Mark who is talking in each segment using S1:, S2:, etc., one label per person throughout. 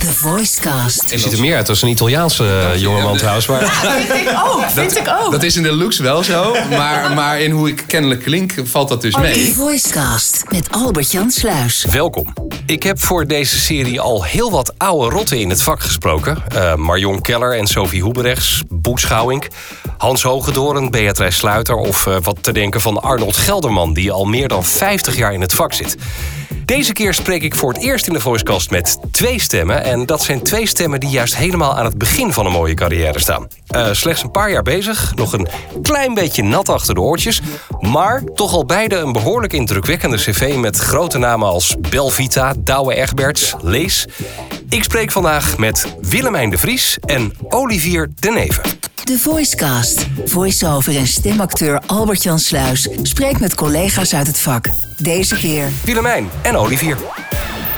S1: The Voicecast.
S2: Hij ziet er meer uit als een Italiaanse uh, jongeman trouwens. Maar...
S3: vind ik ook, vind ik ook.
S4: Dat is in de looks wel zo, maar, maar in hoe ik kennelijk klink valt dat dus mee.
S1: The Voicecast met Albert-Jan Sluis.
S2: Welkom. Ik heb voor deze serie al heel wat oude rotten in het vak gesproken. Uh, Marion Keller en Sophie Hoeberechts, Boek Schouwink, Hans Hogedoren, Beatrice Sluiter... of uh, wat te denken van Arnold Gelderman, die al meer dan 50 jaar in het vak zit. Deze keer spreek ik voor het eerst in de Voicecast met twee stemmen. En dat zijn twee stemmen die juist helemaal aan het begin van een mooie carrière staan. Uh, slechts een paar jaar bezig, nog een klein beetje nat achter de oortjes. Maar toch al beide een behoorlijk indrukwekkende cv met grote namen als Belvita, Douwe Egberts, Lees. Ik spreek vandaag met Willemijn de Vries en Olivier de Neven.
S1: De Voicecast. Voiceover en stemacteur Albert-Jan Sluis spreekt met collega's uit het vak. Deze keer
S2: Willemijn en Olivier.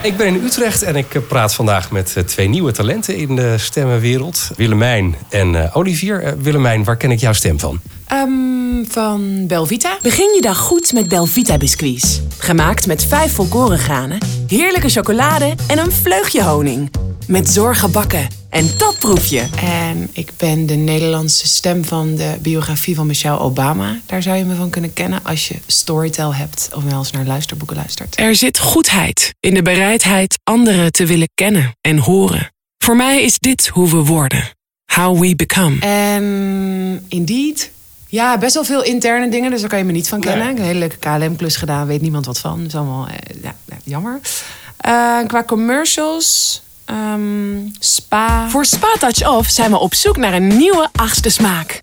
S2: Ik ben in Utrecht en ik praat vandaag met twee nieuwe talenten in de stemmenwereld. Willemijn en uh, Olivier. Willemijn, waar ken ik jouw stem van?
S3: Um, van Belvita.
S5: Begin je dag goed met Belvita biscuits. Gemaakt met vijf volkoren granen, heerlijke chocolade en een vleugje honing. Met zorg gebakken. En dat proef je.
S3: En ik ben de Nederlandse stem van de biografie van Michelle Obama. Daar zou je me van kunnen kennen als je Storytel hebt of wel eens naar luisterboeken luistert.
S5: Er zit goedheid in de bereidheid anderen te willen kennen en horen. Voor mij is dit hoe we worden. How we become.
S3: En indeed. Ja, best wel veel interne dingen, dus daar kan je me niet van kennen. Ik heb een hele leuke KLM-klus gedaan, weet niemand wat van. Dat is allemaal eh, ja, jammer. Uh, qua commercials Um, spa.
S5: Voor Spa Touch Off zijn we op zoek naar een nieuwe achtste smaak.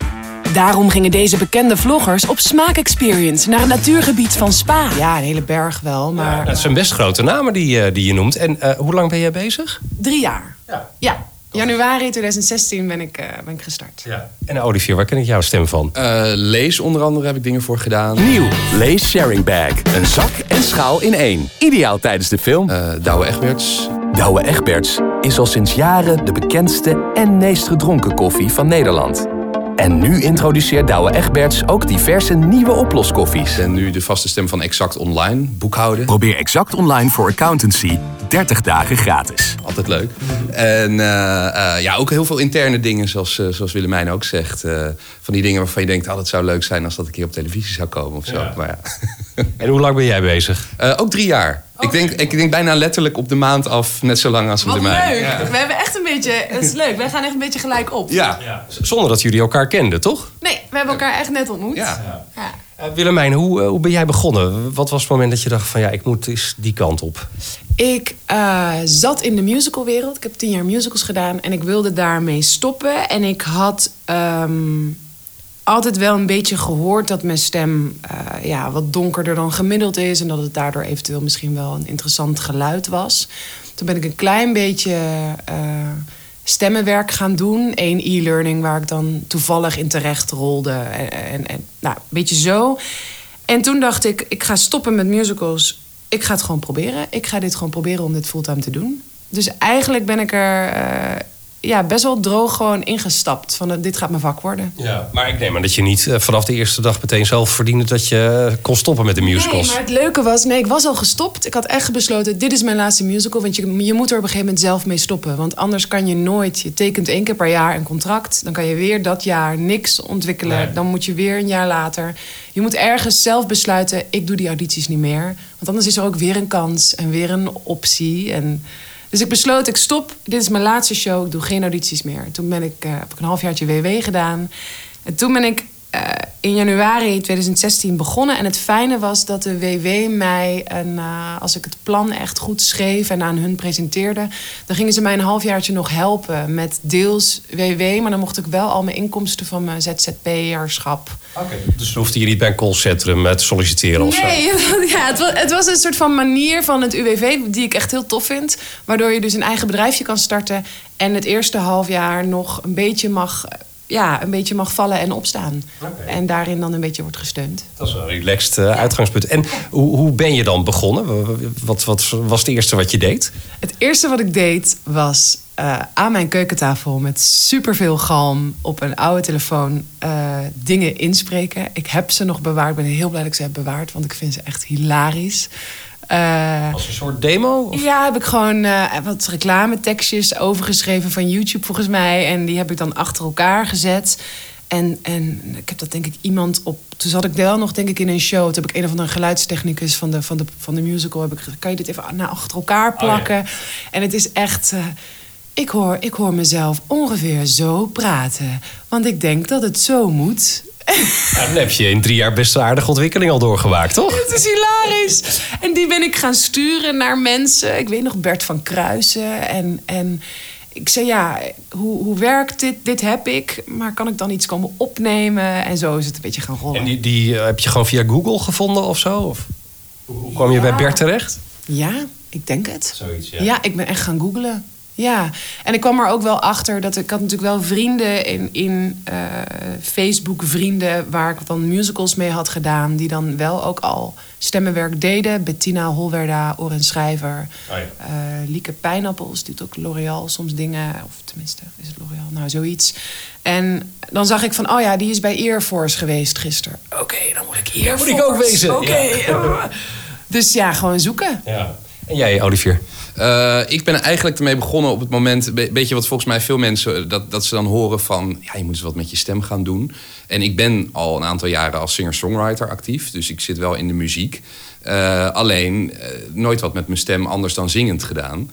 S5: Daarom gingen deze bekende vloggers op smaak-experience naar het natuurgebied van Spa.
S3: Ja, een hele berg wel, maar... Ja,
S2: dat zijn best grote namen die, uh, die je noemt. En uh, hoe lang ben jij bezig?
S3: Drie jaar. Ja. ja. Januari 2016 ben ik, uh, ben ik gestart.
S2: Ja. En Olivier, waar ken ik jouw stem van?
S4: lees onder andere heb ik dingen voor gedaan.
S6: Nieuw, Lees Sharing Bag. Een zak en schaal in één. Ideaal tijdens de film.
S4: Douwe Egberts.
S6: Douwe Egberts is al sinds jaren de bekendste en meest gedronken koffie van Nederland. En nu introduceert Douwe Egberts ook diverse nieuwe oploskoffies.
S4: En nu de vaste stem van Exact Online, boekhouden.
S6: Probeer Exact Online voor accountancy 30 dagen gratis.
S4: Altijd leuk. En uh, uh, ja, ook heel veel interne dingen, zoals, uh, zoals Willemijn ook zegt. van die dingen waarvan je denkt, oh, dat zou leuk zijn als dat een keer op televisie zou komen of zo. Ja. Maar ja.
S2: En hoe lang ben jij bezig?
S4: ook drie jaar. Ik denk, ik denk bijna letterlijk op de maand af, net zo lang als
S3: Wat
S4: Willemijn.
S3: leuk. Ja. We hebben echt een beetje, dat is leuk. Wij gaan echt een beetje gelijk op.
S4: Ja.
S2: ja. Zonder dat jullie elkaar kenden, toch?
S3: Nee, we hebben elkaar echt net ontmoet.
S4: Ja.
S3: ja.
S2: Uh, Willemijn, hoe, uh, hoe ben jij begonnen? Wat was het moment dat je dacht van ja, ik moet eens die kant op?
S3: Ik uh, zat in de musicalwereld. Ik heb tien jaar musicals gedaan en ik wilde daarmee stoppen. En ik had um, altijd wel een beetje gehoord dat mijn stem uh, ja, wat donkerder dan gemiddeld is. En dat het daardoor eventueel misschien wel een interessant geluid was. Toen ben ik een klein beetje uh, stemmenwerk gaan doen. Eén e-learning waar ik dan toevallig in terecht rolde. En, en, nou, een beetje zo. En toen dacht ik, ik ga stoppen met musicals. Ik ga het gewoon proberen. Ik ga dit gewoon proberen om dit fulltime te doen. Dus eigenlijk ben ik er uh, ja, best wel droog gewoon ingestapt. Van uh, dit gaat mijn vak worden.
S2: Ja, maar ik neem aan dat je niet uh, vanaf de eerste dag meteen zelf verdiende dat je kon stoppen met de musicals.
S3: Nee, maar het leuke was, nee, ik was al gestopt. Ik had echt besloten, dit is mijn laatste musical. Want je, je moet er op een gegeven moment zelf mee stoppen. Want anders kan je nooit, je tekent één keer per jaar een contract. Dan kan je weer dat jaar niks ontwikkelen. Nee. Dan moet je weer een jaar later. Je moet ergens zelf besluiten, ik doe die audities niet meer. Want anders is er ook weer een kans en weer een optie. En... Dus ik besloot, ik stop. Dit is mijn laatste show. Ik doe geen audities meer. Toen ben ik, uh, heb ik een halfjaartje WW gedaan. En toen ben ik uh, in januari 2016 begonnen. En het fijne was dat de WW mij, een, uh, als ik het plan echt goed schreef en aan hun presenteerde, dan gingen ze mij een halfjaartje nog helpen met deels WW. Maar dan mocht ik wel al mijn inkomsten van mijn ZZP'erschap.
S2: Okay, dus hoefde je niet bij een callcentrum te solliciteren of
S3: nee,
S2: zo?
S3: ja, het was, het was een soort van manier van het UWV die ik echt heel tof vind. Waardoor je dus een eigen bedrijfje kan starten en het eerste half jaar nog een beetje mag ja, een beetje mag vallen en opstaan. Okay. En daarin dan een beetje wordt gesteund.
S2: Dat is een relaxed uh, uitgangspunt. En hoe, hoe ben je dan begonnen? Wat, wat was het eerste wat je deed?
S3: Het eerste wat ik deed was uh, aan mijn keukentafel met superveel galm op een oude telefoon uh, dingen inspreken. Ik heb ze nog bewaard. Ik ben heel blij dat ik ze heb bewaard, want ik vind ze echt hilarisch. Eh,
S2: Als een soort demo? Of?
S3: ja, heb ik gewoon eh, wat reclametekstjes overgeschreven van YouTube volgens mij. En die heb ik dan achter elkaar gezet. En, en ik heb dat denk ik iemand op... Toen zat ik wel nog denk ik in een show. Toen heb ik een of andere geluidstechnicus van de, van de, van de musical... Heb ik gezegd, kan je dit even naar achter elkaar plakken? En het is echt... eh, ik, hoor, ik hoor mezelf ongeveer zo praten. Want ik denk dat het zo moet.
S2: Ja, dan heb je in drie jaar best een aardige ontwikkeling al doorgemaakt, toch?
S3: Het is hilarisch. En die ben ik gaan sturen naar mensen. Ik weet nog Bert van Kruisen. En, en ik zei, ja, hoe, hoe werkt dit? Dit heb ik. Maar kan ik dan iets komen opnemen? En zo is het een beetje gaan rollen.
S2: En die, die eh, heb je gewoon via Google gevonden of zo? Of hoe kwam je bij
S3: Ja.
S2: Bert terecht?
S3: Ja, ik denk het.
S2: Zoiets,
S3: Ja, ik ben echt gaan googlen. Ja, en ik kwam er ook wel achter dat ik had natuurlijk wel vrienden in, in eh, Facebook vrienden waar ik dan musicals mee had gedaan, die dan wel ook al stemmenwerk deden. Bettina Holwerda, Oren Schrijver,
S2: Oh ja.
S3: eh, Lieke Pijnappels doet ook L'Oreal soms dingen, of tenminste is het L'Oreal, nou zoiets. En dan zag ik van, oh ja, die is bij Air Force geweest gisteren. Oké, dan moet ik Air
S2: moet ik ook wezen.
S3: Oké. Dus ja, gewoon zoeken.
S2: Ja. En jij, Olivier?
S4: Eh, ik ben eigenlijk ermee begonnen op het moment, weet je wat volgens mij veel mensen, dat, dat ze dan horen van, ja, je moet eens wat met je stem gaan doen. En ik ben al een aantal jaren als singer-songwriter actief, dus ik zit wel in de muziek. Eh, alleen eh, nooit wat met mijn stem anders dan zingend gedaan.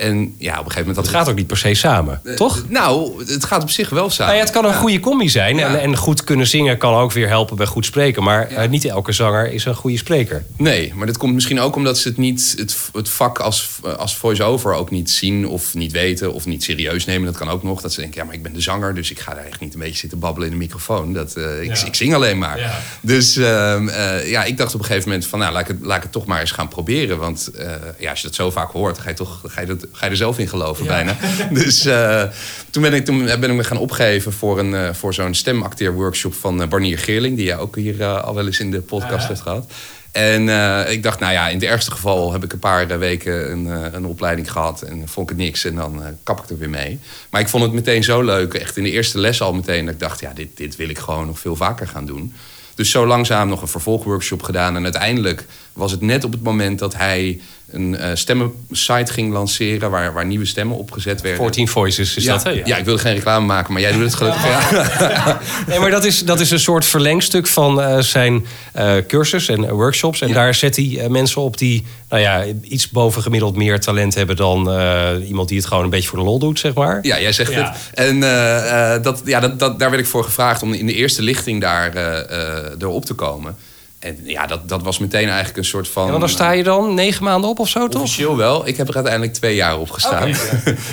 S4: En ja, op een gegeven moment...
S2: Dat gaat ook niet per se samen, toch?
S4: Nou, het gaat op zich wel samen.
S2: Nou ja, het kan een goede combi zijn.
S4: Ja.
S2: En, en goed kunnen zingen kan ook weer helpen bij goed spreken. Maar eh, niet elke zanger is een goede spreker.
S4: Nee, maar dat komt misschien ook omdat ze het niet het, het vak als, als voice-over ook niet zien of niet weten of niet serieus nemen. Dat kan ook nog. Dat ze denken, ja, maar ik ben de zanger, dus ik ga daar echt niet een beetje zitten babbelen in de microfoon. Dat, eh, ik, ik zing alleen maar. Dus ehm, eh, ja, ik dacht op een gegeven moment van, nou, laat ik het, laat ik het toch maar eens gaan proberen. Want eh, ja, als je dat zo vaak hoort, ga je, toch, ga je, dat, ga je er zelf in geloven bijna. Dus eh, toen, ben ik, toen ben ik me gaan opgeven voor, een, eh, voor zo'n stemacteerworkshop van eh, Barnier Geerling. Die jij ook hier al wel eens in de podcast hebt gehad. En ik dacht, nou ja, in het ergste geval heb ik een paar weken een, een opleiding gehad. En vond ik het niks en dan kap ik er weer mee. Maar ik vond het meteen zo leuk, echt in de eerste les al meteen... dat ik dacht, ja, dit, dit wil ik gewoon nog veel vaker gaan doen. Dus zo langzaam nog een vervolgworkshop gedaan. En uiteindelijk was het net op het moment dat hij een eh stemmensite ging lanceren... Waar, waar nieuwe stemmen opgezet werden.
S2: 14 Voices is
S4: ja,
S2: dat, hè?
S4: ja. ik wilde geen reclame maken, maar jij doet het gelukkig. Ja.
S2: Nee, maar dat is, dat is een soort verlengstuk van eh, zijn eh, cursus en workshops. En
S4: Ja.
S2: daar zet hij mensen op die nou ja, iets boven gemiddeld meer talent hebben dan eh, iemand die het gewoon een beetje voor de lol doet, zeg maar.
S4: Ja, jij zegt
S2: Ja.
S4: het. En eh, eh, dat, ja, dat, dat, daar werd ik voor gevraagd om in de eerste lichting daar eh, eh, erop te komen. En ja, dat, dat was meteen eigenlijk een soort van...
S2: En dan sta je dan negen maanden op of zo, toch?
S4: Officieel wel. Ik heb er uiteindelijk twee jaar op gestaan.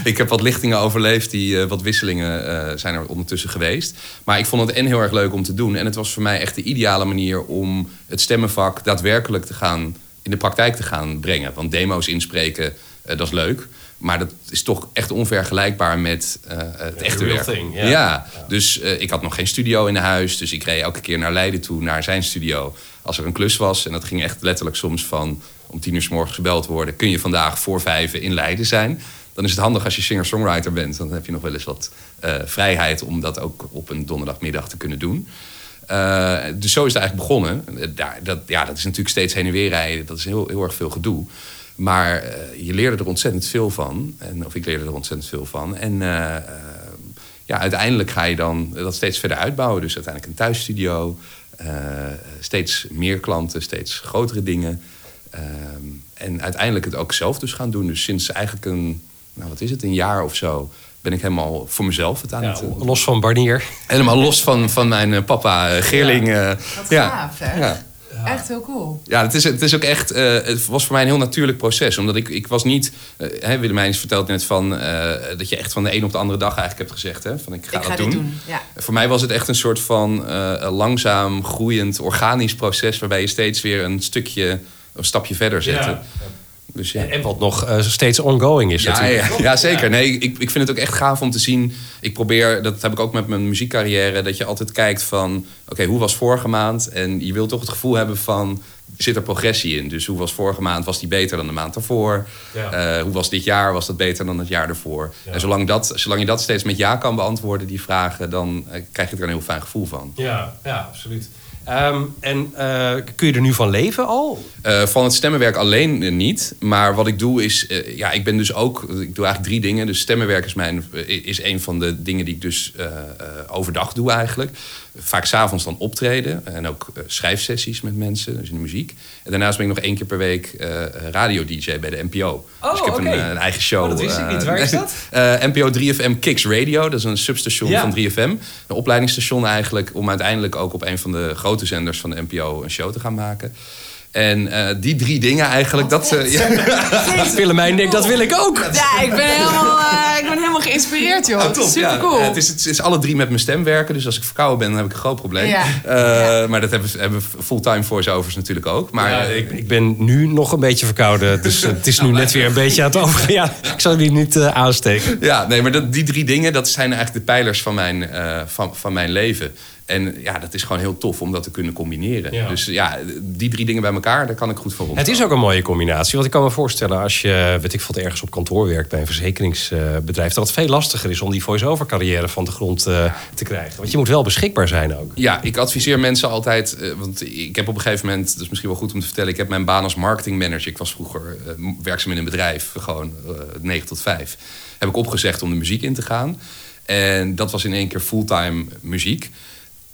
S4: ik heb wat lichtingen overleefd. Die, eh, wat wisselingen eh, zijn er ondertussen geweest. Maar ik vond het en heel erg leuk om te doen. En het was voor mij echt de ideale manier om het stemmenvak daadwerkelijk te gaan... in de praktijk te gaan brengen. Want demo's inspreken, eh, dat is leuk. Maar dat is toch echt onvergelijkbaar met eh, het echte werk.
S2: thing, ja.
S4: ja. dus eh, ik had nog geen studio in huis. Dus ik reed elke keer naar Leiden toe, naar zijn studio. Als er een klus was. En dat ging echt letterlijk soms van om tien uur s morgens gebeld worden. Kun je vandaag voor vijven in Leiden zijn? Dan is het handig als je singer-songwriter bent. Dan heb je nog wel eens wat eh, vrijheid om dat ook op een donderdagmiddag te kunnen doen. Dus zo is het eigenlijk begonnen. Daar, dat, ja, dat is natuurlijk steeds heen en weer rijden. Dat is heel, heel erg veel gedoe. Maar eh, je leerde er ontzettend veel van. En, of ik leerde er ontzettend veel van. En eh, eh, ja, uiteindelijk ga je dan dat steeds verder uitbouwen. Dus uiteindelijk een thuisstudio. eh, steeds meer klanten, steeds grotere dingen. Ehm, en uiteindelijk het ook zelf dus gaan doen. Dus sinds eigenlijk een, nou wat is het, een jaar of zo... ben ik helemaal voor mezelf het aan
S2: Ja,
S4: het...
S2: los van Barnier.
S4: Helemaal los van, van mijn papa Geerling.
S3: Wat
S4: ja.
S3: gaaf, hè?
S4: Ja.
S3: Echt heel cool.
S4: Ja, het is, het is ook echt. eh, het was voor mij een heel natuurlijk proces. Omdat ik, ik was niet. eh hè, Willemijn vertelt net van. eh, dat je echt van de een op de andere dag eigenlijk hebt gezegd. Hè, van ik ga
S3: ik
S4: dat
S3: ga
S4: doen.
S3: Ja.
S4: Voor mij was het echt een soort van eh, langzaam groeiend organisch proces. Waarbij je steeds weer een stukje. Een stapje verder zette.
S2: Ja.
S4: Dus ja.
S2: En wat nog eh, steeds ongoing is
S4: Ja,
S2: natuurlijk.
S4: ja, ja, zeker. Nee, ik, ik vind het ook echt gaaf om te zien. Ik probeer, dat heb ik ook met mijn muziekcarrière, dat je altijd kijkt van, oké, hoe was vorige maand? En je wilt toch het gevoel hebben van, zit er progressie in? Dus hoe was vorige maand? Was die beter dan de maand daarvoor?
S2: Ja.
S4: Eh, hoe was dit jaar? Was dat beter dan het jaar ervoor?
S2: Ja.
S4: En zolang, dat, zolang je dat steeds met ja kan beantwoorden, die vragen, dan eh, krijg je er een heel fijn gevoel van.
S2: Ja, ja, absoluut. Ehm, en eh, kun je er nu van leven al?
S4: Uh, van het stemmenwerk alleen uh, niet. Maar wat ik doe is, ja, ik ben dus ook, ik doe eigenlijk drie dingen. Dus stemmenwerk is, mijn, is een van de dingen die ik dus overdag doe eigenlijk. Vaak s'avonds dan optreden en ook schrijfsessies met mensen, dus in de muziek. En daarnaast ben ik nog één keer per week radio-dj bij de NPO.
S2: Oh,
S4: dus ik heb
S2: okay.
S4: een, een, eigen show.
S2: Oh, dat wist ik niet. Waar is dat?
S4: NPO 3FM Kicks Radio, dat is een substation
S2: Ja.
S4: van 3FM. Een opleidingsstation eigenlijk om uiteindelijk ook op een van de grote zenders van de NPO een show te gaan maken. En eh, die drie dingen eigenlijk, dat... eh, ja.
S2: Willemijn denkt, dat wil ik ook.
S3: Ja, ik ben helemaal, eh, ik ben helemaal geïnspireerd, joh.
S4: Ah, top,
S3: Super
S4: ja.
S3: cool.
S4: Het is, het is alle drie met mijn stem werken. Dus als ik verkouden ben, dan heb ik een groot probleem.
S3: Ja.
S4: Eh, Maar dat hebben, hebben fulltime voice-overs natuurlijk ook. Maar
S2: Ja, ik, ik ben nu nog een beetje verkouden. Dus het is nu net weer een beetje aan het over. Ja, ik zal die niet aansteken.
S4: Ja, nee, maar dat, die drie dingen, dat zijn eigenlijk de pijlers van mijn, eh, van, van mijn leven. En ja, dat is gewoon heel tof om dat te kunnen combineren.
S2: Ja.
S4: Dus ja, die drie dingen bij elkaar, daar kan ik goed voor rond.
S2: Het is ook een mooie combinatie. Want ik kan me voorstellen, als je, weet ik veel, ergens op kantoor werkt bij een verzekeringsbedrijf, dat het veel lastiger is om die voice-over carrière van de grond eh, te krijgen. Want je moet wel beschikbaar zijn ook.
S4: Ja, ik adviseer mensen altijd, eh, want ik heb op een gegeven moment, dat is misschien wel goed om te vertellen, ik heb mijn baan als marketingmanager, ik was vroeger eh, werkzaam in een bedrijf, gewoon eh 9 tot 5, heb ik opgezegd om de muziek in te gaan. En dat was in één keer fulltime muziek.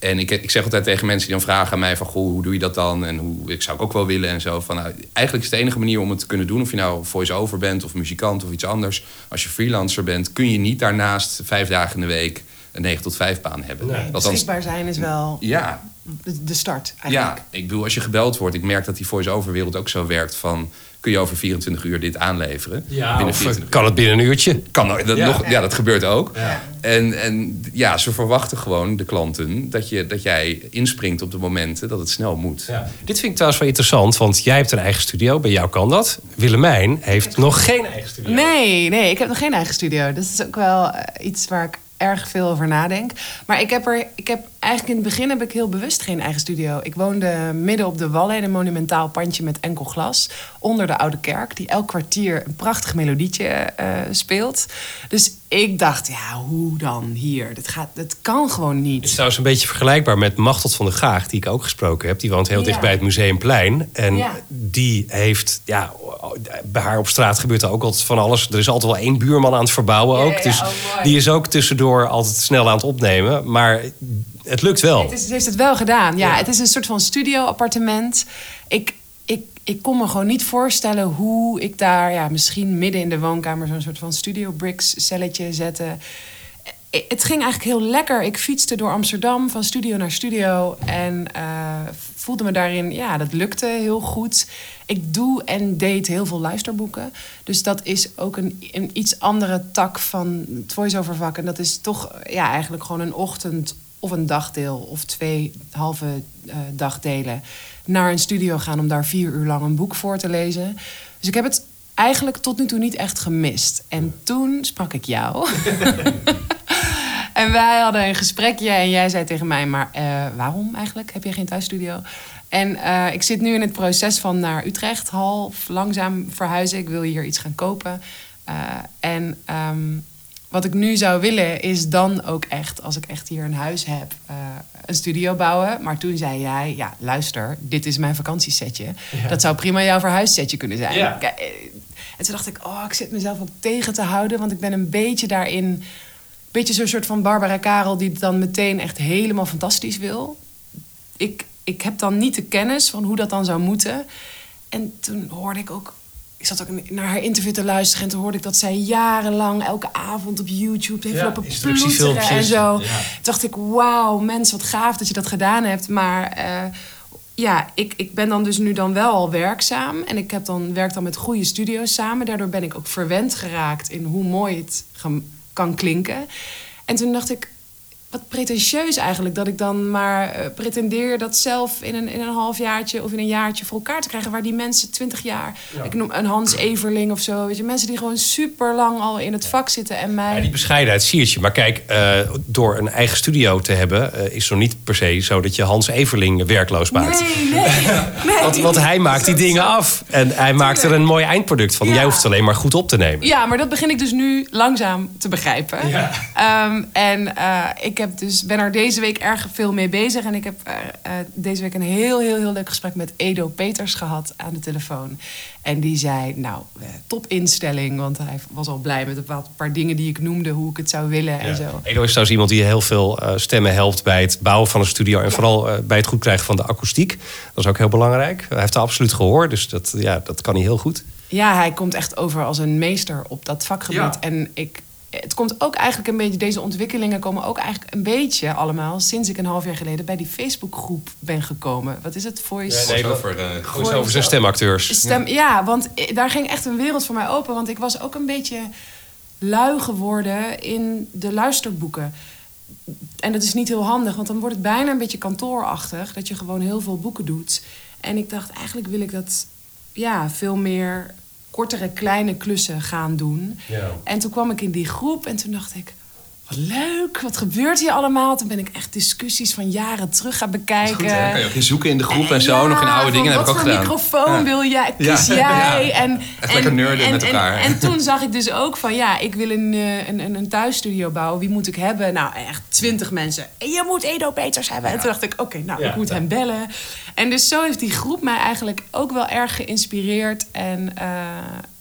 S4: En ik, ik zeg altijd tegen mensen die dan vragen aan mij van... Goh, hoe doe je dat dan? En hoe, ik zou ik ook wel willen en zo. Van, nou, eigenlijk is de enige manier om het te kunnen doen... of je nou voice-over bent of muzikant of iets anders... als je freelancer bent, kun je niet daarnaast vijf dagen in de week... een 9 tot 5 baan hebben.
S3: Nee,
S4: Althans,
S3: beschikbaar zijn is wel
S4: ja,
S3: de, de start, eigenlijk.
S4: ja, ik bedoel, als je gebeld wordt... ik merk dat die voice-over wereld ook zo werkt van... kun je over 24 uur dit aanleveren? binnen
S2: Of,
S4: 24
S2: eh, kan het binnen een uurtje?
S4: kan ook, dat,
S2: Ja.
S4: Nog, ja, dat gebeurt ook.
S2: Ja.
S4: En, en ja, ze verwachten gewoon, de klanten, dat, je, dat jij inspringt op de momenten dat het snel moet.
S2: Ja. Dit vind ik trouwens wel interessant, want jij hebt een eigen studio. Bij jou kan dat. Willemijn heeft nog geen eigen studio.
S3: Nee, nee, ik heb nog geen eigen studio. Dat is ook wel eh, iets waar ik erg veel over nadenk. Maar ik heb er, ik heb eigenlijk in het begin heb ik heel bewust geen eigen studio. Ik woonde midden op de Wallen in een monumentaal pandje met enkel glas. Onder de Oude Kerk, die elk kwartier een prachtig melodietje eh, speelt. Dus ik dacht, ja, hoe dan hier? Dat, gaat, dat kan gewoon
S2: Het is
S3: niet.
S2: trouwens een beetje vergelijkbaar met Machteld van der Gaag, die ik ook gesproken heb. Die woont heel
S3: Ja.
S2: dicht bij het Museumplein. En
S3: Ja.
S2: die heeft, ja, bij haar op straat gebeurt er ook altijd van alles. Er is altijd wel één buurman aan het verbouwen ook.
S3: ja,
S2: dus
S3: Oh,
S2: die is ook tussendoor altijd snel aan het opnemen. Maar het lukt wel.
S3: Het is, ze heeft het wel gedaan. Ja,
S2: Ja.
S3: het is een soort van studio-appartement. Ik, ik, ik kon me gewoon niet voorstellen hoe ik daar ja, misschien midden in de woonkamer zo'n soort van studio bricks celletje zette. Het ging eigenlijk heel lekker. Ik fietste door Amsterdam van studio naar studio en eh, voelde me daarin, ja, dat lukte heel goed. Ik doe en deed heel veel luisterboeken. Dus dat is ook een, een iets andere tak van het voice-over vak. En dat is toch ja, eigenlijk gewoon een ochtend of een dagdeel of twee halve eh, dagdelen naar een studio gaan om daar vier uur lang een boek voor te lezen. Dus ik heb het eigenlijk tot nu toe niet echt gemist. En toen sprak ik jou. en wij hadden een gesprekje en jij zei tegen mij, maar eh, waarom eigenlijk? Heb je geen thuisstudio? En eh, ik zit nu in het proces van naar Utrecht, half langzaam verhuizen. Ik wil hier iets gaan kopen. En ehm, wat ik nu zou willen is dan ook echt, als ik echt hier een huis heb, eh, een studio bouwen. Maar toen zei jij, ja luister, dit is mijn vakantiesetje. Dat zou prima jouw verhuissetje kunnen zijn.
S2: Ja.
S3: Eh, En toen dacht ik, oh, ik zit mezelf ook tegen te houden. Want ik ben een beetje daarin, een beetje zo'n soort van Barbara Karel... die het dan meteen echt helemaal fantastisch wil. Ik, ik heb dan niet de kennis van hoe dat dan zou moeten. En toen hoorde ik ook ik zat ook naar haar interview te luisteren en toen hoorde ik dat zij jarenlang elke avond op YouTube heeft
S2: Ja,
S3: lopen ploeteren en zo.
S2: Ja.
S3: Toen dacht ik, wauw, mens, wat gaaf dat je dat gedaan hebt. Maar eh, ja, ik, ik ben dan dus nu dan wel al werkzaam en ik heb dan, werk dan met goede studio's samen. Daardoor ben ik ook verwend geraakt in hoe mooi het kan klinken. En toen dacht ik, wat pretentieus eigenlijk dat ik dan maar eh, pretendeer dat zelf in een, in een halfjaartje of in een jaartje voor elkaar te krijgen. Waar die mensen twintig jaar, ik noem een Hans Everling of zo, weet je, mensen die gewoon super lang al in het vak zitten en mij.
S2: Ja, die bescheidenheid zie je. Maar kijk, eh, door een eigen studio te hebben... eh, is nog niet per se zo dat je Hans Everling werkloos maakt.
S3: Nee, nee, nee.
S2: Want, want hij maakt die dingen af. En hij maakt er een mooi eindproduct van.
S3: Ja.
S2: Jij hoeft het alleen maar goed op te nemen.
S3: Ja, maar dat begin ik dus nu langzaam te begrijpen. Ehm, en ik heb dus, ben er deze week erg veel mee bezig. En ik heb eh, eh, deze week een heel, heel, heel leuk gesprek met Edo Peters gehad aan de telefoon. En die zei, nou, eh, top instelling. Want hij was al blij met een paar, paar dingen die ik noemde, hoe ik het zou willen en zo.
S2: Edo is trouwens iemand die heel veel stemmen helpt bij het bouwen van een studio. En vooral bij het goed krijgen van de akoestiek. Dat is ook heel belangrijk. Hij heeft er absoluut gehoor, dus dat, ja, dat kan hij heel goed.
S3: Ja, hij komt echt over als een meester op dat vakgebied.
S2: Ja.
S3: En ik, het komt ook eigenlijk een beetje, deze ontwikkelingen komen ook eigenlijk een beetje allemaal sinds ik een half jaar geleden bij die Facebookgroep ben gekomen. Wat is het? Voice.
S2: nee,
S4: over, eh,
S2: over zijn stemacteurs.
S3: Stem, ja, want i- daar ging echt een wereld voor mij open. Want ik was ook een beetje lui geworden in de luisterboeken. En dat is niet heel handig, want dan wordt het bijna een beetje kantoorachtig. Dat je gewoon heel veel boeken doet. En ik dacht, eigenlijk wil ik dat ja, veel meer kortere, kleine klussen gaan doen.
S2: Ja.
S3: En toen kwam ik in die groep en toen dacht ik... Wat leuk, wat gebeurt hier allemaal? Toen ben ik echt discussies van jaren terug gaan bekijken.
S4: Goed, hè? Kan je ook in zoeken in de groep en zo,
S3: Ja,
S4: nog in oude dingen. heb ik ook
S3: Wat voor
S4: gedaan.
S3: microfoon
S4: Ja.
S3: wil jij? Kies
S4: Ja,
S3: jij?
S4: ja.
S3: En,
S4: Echt
S3: en,
S4: lekker nerden
S3: en,
S4: met
S3: en-
S4: elkaar.
S3: En, toen zag ik dus ook van ja, ik wil een, eh, een, een, een thuisstudio bouwen. Wie moet ik hebben? Nou, echt twintig mensen. En je moet Edo Peters hebben. En toen dacht ik, oké, nou,
S2: Ja.
S3: ik moet hem bellen. En dus zo heeft die groep mij eigenlijk ook wel erg geïnspireerd. En eh,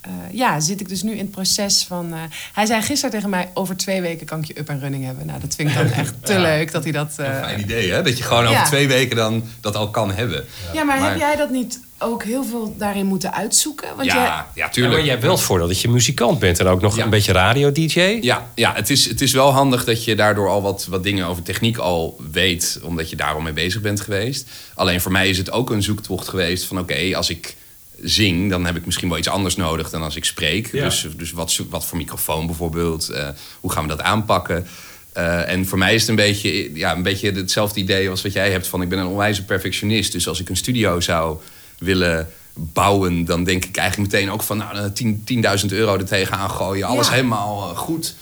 S3: eh, ja, zit ik dus nu in het proces van... eh, hij zei gisteren tegen mij, over twee weken kan ik je up en running hebben. Nou, dat vind ik dan echt te leuk dat hij dat... eh,
S4: Fijn idee, hè? Dat je gewoon
S3: Ja.
S4: over twee weken dan dat al kan hebben.
S3: ja, maar,
S4: Maar-
S3: heb jij dat niet ook heel veel daarin moeten uitzoeken? Want jij,
S4: Ja, ja,
S2: Ja,
S4: tuurlijk.
S2: maar jij hebt wel het voordeel dat je muzikant bent en ook nog
S4: Ja.
S2: een beetje radio-dj.
S4: Ja, ja het, is, het is wel handig dat je daardoor al wat, wat dingen over techniek al weet, omdat je daar al mee bezig bent geweest. Alleen voor mij is het ook een zoektocht geweest van oké, als ik zing, dan heb ik misschien wel iets anders nodig dan als ik spreek.
S2: Ja.
S4: Dus, dus wat, wat voor microfoon bijvoorbeeld, eh, hoe gaan we dat aanpakken? Eh, en voor mij is het een beetje, ja, een beetje hetzelfde idee als wat jij hebt van ik ben een onwijze perfectionist. Dus als ik een studio zou willen bouwen, dan denk ik eigenlijk meteen ook van nou, eh, 10 10.000 euro er tegenaan gooien, alles
S3: Ja.
S4: helemaal goed.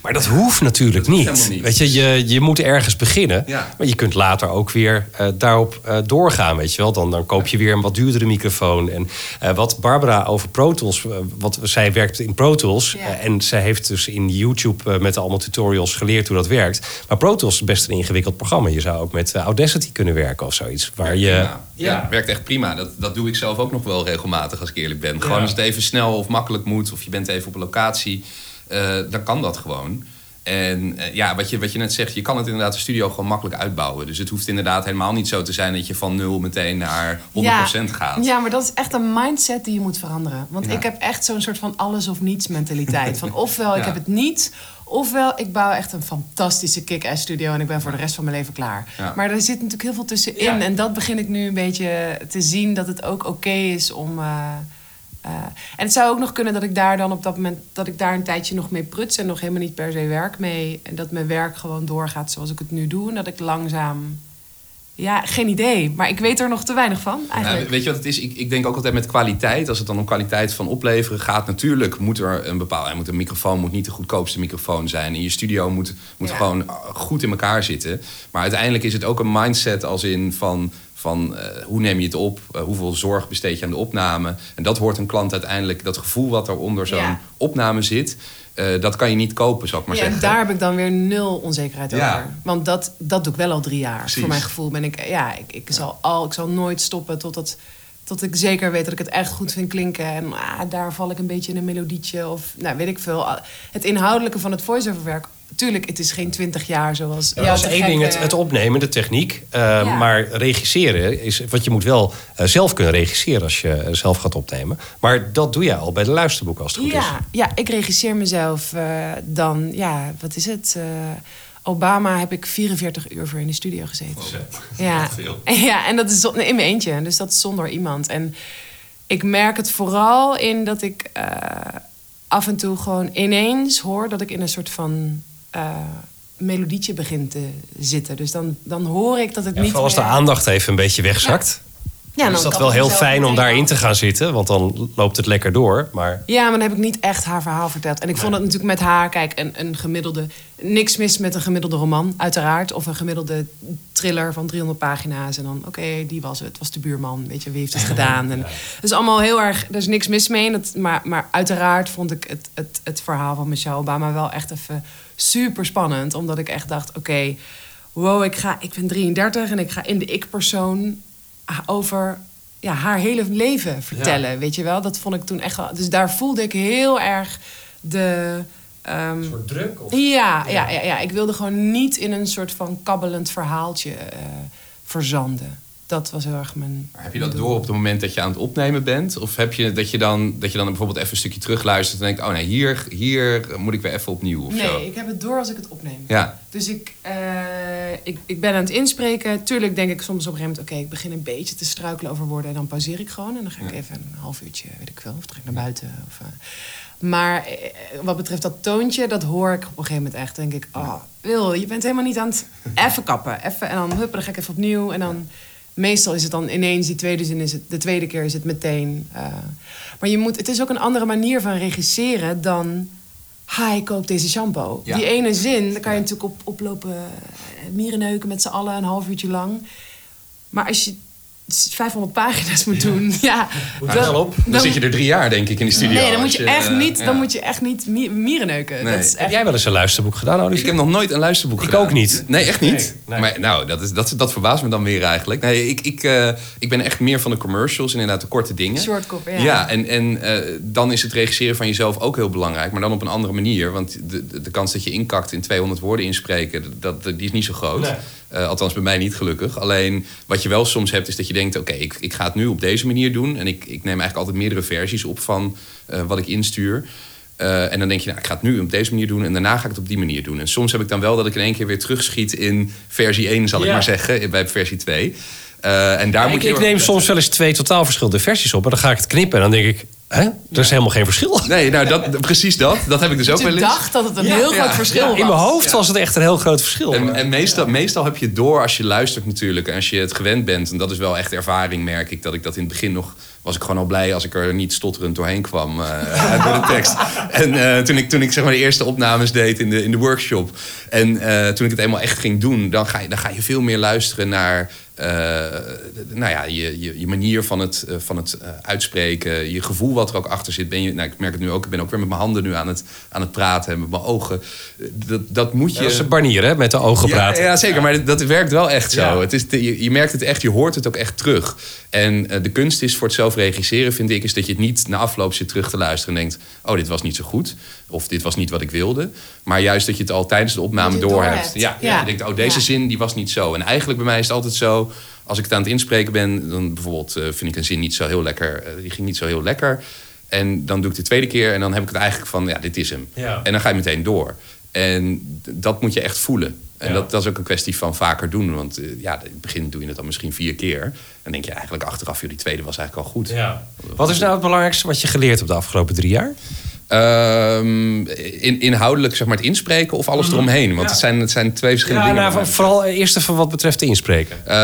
S2: Maar dat hoeft natuurlijk
S4: Dat
S2: niet. Weet je, je, je moet ergens beginnen.
S4: Ja.
S2: Maar je kunt later ook weer eh, daarop eh, doorgaan, weet je wel. Dan, dan koop je weer een wat duurdere microfoon. En eh, wat Barbara over Pro Tools... wat zij werkt in Pro Tools.
S3: Ja.
S2: en zij heeft dus in YouTube met allemaal tutorials geleerd hoe dat werkt. Maar Pro Tools is best een ingewikkeld programma. Je zou ook met Audacity kunnen werken of zoiets. Waar je...
S4: Ja, ja. werkt echt prima. Dat, dat doe ik zelf ook nog wel regelmatig als ik eerlijk ben. Gewoon
S2: Ja.
S4: als het even snel of makkelijk moet, of je bent even op een locatie, dan kan dat gewoon. En eh, ja, wat je, wat je net zegt, je kan het inderdaad de studio gewoon makkelijk uitbouwen. Dus het hoeft inderdaad helemaal niet zo te zijn dat je van nul meteen naar 100% gaat.
S3: Ja, maar dat is echt een mindset die je moet veranderen. Want
S4: Ja.
S3: ik heb echt zo'n soort van alles of niets mentaliteit. Van ofwel ik heb het niet, ofwel ik bouw echt een fantastische kick-ass studio en ik ben voor de rest van mijn leven klaar. Maar er zit natuurlijk heel veel tussenin. En dat begin ik nu een beetje te zien dat het ook oké is om. eh, eh, en het zou ook nog kunnen dat ik daar dan op dat moment dat ik daar een tijdje nog mee pruts en nog helemaal niet per se werk mee. En dat mijn werk gewoon doorgaat zoals ik het nu doe. En dat ik langzaam. Ja, geen idee. Maar ik weet er nog te weinig van. Eigenlijk.
S4: Ja, weet je wat het is? Ik, ik denk ook altijd met kwaliteit. Als het dan om kwaliteit van opleveren gaat, natuurlijk moet er een bepaalde. Moet een microfoon moet niet de goedkoopste microfoon zijn. In je studio moet, moet
S3: Ja.
S4: gewoon goed in elkaar zitten. Maar uiteindelijk is het ook een mindset als in van. Van eh, hoe neem je het op? Eh, hoeveel zorg besteed je aan de opname? En dat hoort een klant uiteindelijk, dat gevoel wat er onder zo'n
S3: Ja.
S4: opname zit, eh, dat kan je niet kopen, zou ik maar
S3: ja, en
S4: zeggen.
S3: daar heb ik dan weer nul onzekerheid
S4: Ja.
S3: over. Want dat, dat doe ik wel al drie jaar.
S4: Precies.
S3: Voor mijn gevoel ben ik, ja, ik, ik, zal al, ik zal nooit stoppen totdat tot ik zeker weet dat ik het echt goed vind klinken. En ah, daar val ik een beetje in een melodietje of nou, weet ik veel. Het inhoudelijke van het voice-over werk. Tuurlijk, het is geen twintig jaar zoals...
S2: Ja, dat is één ding, het, het opnemen, de techniek. Eh,
S3: Ja.
S2: Maar regisseren is... Want je moet wel eh, zelf kunnen regisseren als je eh, zelf gaat opnemen. Maar dat doe je al bij de luisterboeken als het goed is.
S3: Ja, ja, ik regisseer mezelf eh, dan, ja, wat is het? Obama heb ik 44 uur voor in de studio gezeten. Ja. ja, en dat is in mijn eentje, dus dat is zonder iemand. En ik merk het vooral in dat ik af en toe gewoon ineens hoor dat ik in een soort van eh, melodietje begin te zitten. Dus dan, dan hoor ik dat het
S2: Ja,
S3: niet
S2: vooral als de aandacht even een beetje wegzakt.
S3: Ja,
S2: Dan
S3: dan
S2: is dat wel heel fijn om daarin te gaan zitten, want dan loopt het lekker door. Maar
S3: Ja, maar dan heb ik niet echt haar verhaal verteld. En ik vond het natuurlijk met haar, kijk, een, een gemiddelde... Niks mis met een gemiddelde roman, uiteraard. Of een gemiddelde thriller van 300 pagina's. En dan, oké, die was het. was de buurman. Weet je, wie heeft het gedaan? En, Het is allemaal heel erg... Er is niks mis mee. Dat, maar, maar uiteraard vond ik het, het, het verhaal van Michelle Obama wel echt even super spannend. Omdat ik echt dacht, oké... wow, ik, ga, ik ben 33 en ik ga in de ik-persoon over ja, haar hele leven vertellen. Weet je wel? Dat vond ik toen echt wel... Dus daar voelde ik heel erg de... ehm,
S2: druk?
S3: ja, ja, ja, ja, ik wilde gewoon niet in een soort van kabbelend verhaaltje eh, verzanden. Dat was heel erg mijn.
S4: Maar heb je dat door op het moment dat je aan het opnemen bent? Of heb je dat je dan, dat je dan bijvoorbeeld even een stukje terugluistert en denkt: oh nee, hier, hier moet ik weer even opnieuw of zo?
S3: Nee, ik heb het door als ik het opneem.
S4: Ja,
S3: Dus ik, eh, ik, ik ben aan het inspreken. Tuurlijk denk ik soms op een gegeven moment... oké, ik begin een beetje te struikelen over woorden... en dan pauzeer ik gewoon. En dan ga ik even een half uurtje, weet ik veel... of trek naar buiten. Of, eh. Maar eh, wat betreft dat toontje... dat hoor ik op een gegeven moment echt. denk ik, oh, Wil, je bent helemaal niet aan het even kappen. Even, en dan huppen, dan ga ik even opnieuw. En dan... Meestal is het dan ineens, die tweede zin is het... de tweede keer is het meteen... eh. maar je moet, het is ook een andere manier van regisseren dan... Hi, koop deze shampoo.
S4: Ja.
S3: Die ene zin, daar kan je natuurlijk op, oplopen eh, mierenneuken met z'n allen een half uurtje lang. Maar als je 500 pagina's moet doen, ja.
S2: Moet wel op.
S4: dan, zit je er drie jaar denk ik in de studio.
S3: Nee, dan moet
S4: als
S3: je echt
S4: eh,
S3: niet,
S4: ja.
S3: dan moet je echt niet mi- mierenneuken.
S4: Nee.
S3: Dat is
S2: Heb
S3: echt,
S2: jij wel eens een luisterboek gedaan,
S4: Ik
S2: Olivier?
S4: heb nog nooit een luisterboek
S2: Ik
S4: gedaan.
S2: ook niet.
S4: Nee, echt niet.
S2: Nee, nee.
S4: Maar nou, dat, is, dat, dat verbaast me dan weer eigenlijk. Nee, ik, ik, eh, ik ben echt meer van de commercials, inderdaad de korte dingen.
S3: Shortcop, ja.
S4: Ja, en, en eh, dan is het regisseren van jezelf ook heel belangrijk. Maar dan op een andere manier. Want de, de, de kans dat je inkakt in 200 woorden inspreken, dat, die is niet zo groot.
S2: Nee.
S4: Eh, althans, bij mij niet gelukkig. Alleen wat je wel soms hebt, is dat je denkt: oké, ik, ik ga het nu op deze manier doen. En ik, ik neem eigenlijk altijd meerdere versies op van eh, wat ik instuur. Eh, en dan denk je, nou, ik ga het nu op deze manier doen en daarna ga ik het op die manier doen. En soms heb ik dan wel dat ik in één keer weer terugschiet in versie 1, zal ik maar zeggen, bij versie 2. Eh, en daar
S2: Ja,
S4: moet
S2: ik,
S4: je
S2: ik neem soms wel eens twee totaal verschillende versies op. En dan ga ik het knippen en dan denk ik... Hè? Er is helemaal geen verschil.
S4: Nee, nou, dat, precies dat. Dat heb ik dus ook wel eens.
S3: dacht dat het een heel
S4: ja,
S3: groot verschil
S4: ja.
S3: was.
S2: In mijn hoofd was het echt een heel groot verschil.
S4: En, en meestal, meestal heb je door als je luistert natuurlijk. En als je het gewend bent. En dat is wel echt ervaring, merk ik. Dat ik dat in het begin nog... Was ik gewoon al blij als ik er niet stotterend doorheen kwam. eh, door de tekst. En eh, toen ik, toen ik zeg maar de eerste opnames deed in de, in de workshop. En eh, toen ik het eenmaal echt ging doen. Dan ga je, dan ga je veel meer luisteren naar... eh, nou ja, je, je, je manier van het, eh, van het eh, uitspreken. Je gevoel wat er ook achter zit. Ben je, nou, ik merk het nu ook. Ik ben ook weer met mijn handen nu aan het, aan het praten. En met mijn ogen. Dat, dat moet je...
S2: Dat is een barnier, hè? Met de ogen praten.
S4: Ja, ja, zeker. Maar dat werkt wel echt zo.
S2: Ja.
S4: Het is, je, je merkt het echt, je hoort het ook echt terug. En de kunst is voor het zelf regisseren, vind ik, is dat je het niet na afloop zit terug te luisteren en denkt: oh, dit was niet zo goed. Of dit was niet wat ik wilde. Maar juist dat je het al tijdens de opname door hebt.
S3: doorhebt.
S4: Ja,
S3: Ja.
S4: Je denkt: oh, deze
S3: Ja.
S4: zin die was niet zo. En eigenlijk bij mij is het altijd zo. Als ik het aan het inspreken ben, dan bijvoorbeeld eh, vind ik een zin niet zo heel lekker. eh, die ging niet zo heel lekker. En dan doe ik de tweede keer en dan heb ik het eigenlijk van: ja, dit is hem.
S2: Ja.
S4: En dan ga je meteen door. En dat moet je echt voelen. En
S2: Ja.
S4: dat, dat is ook een kwestie van vaker doen. Want eh, ja, in het begin doe je het dan misschien vier keer. Dan denk je eigenlijk achteraf, joh, die tweede was eigenlijk al goed.
S2: Ja. Wat is nou het belangrijkste wat je geleerd hebt de afgelopen drie jaar?
S4: Ehm, in, inhoudelijk zeg maar het inspreken of alles eromheen? Want
S2: Ja.
S4: het, zijn, het zijn twee verschillende
S2: Ja,
S4: dingen.
S2: nou, vooral eerst even wat betreft de inspreken.
S4: Eh,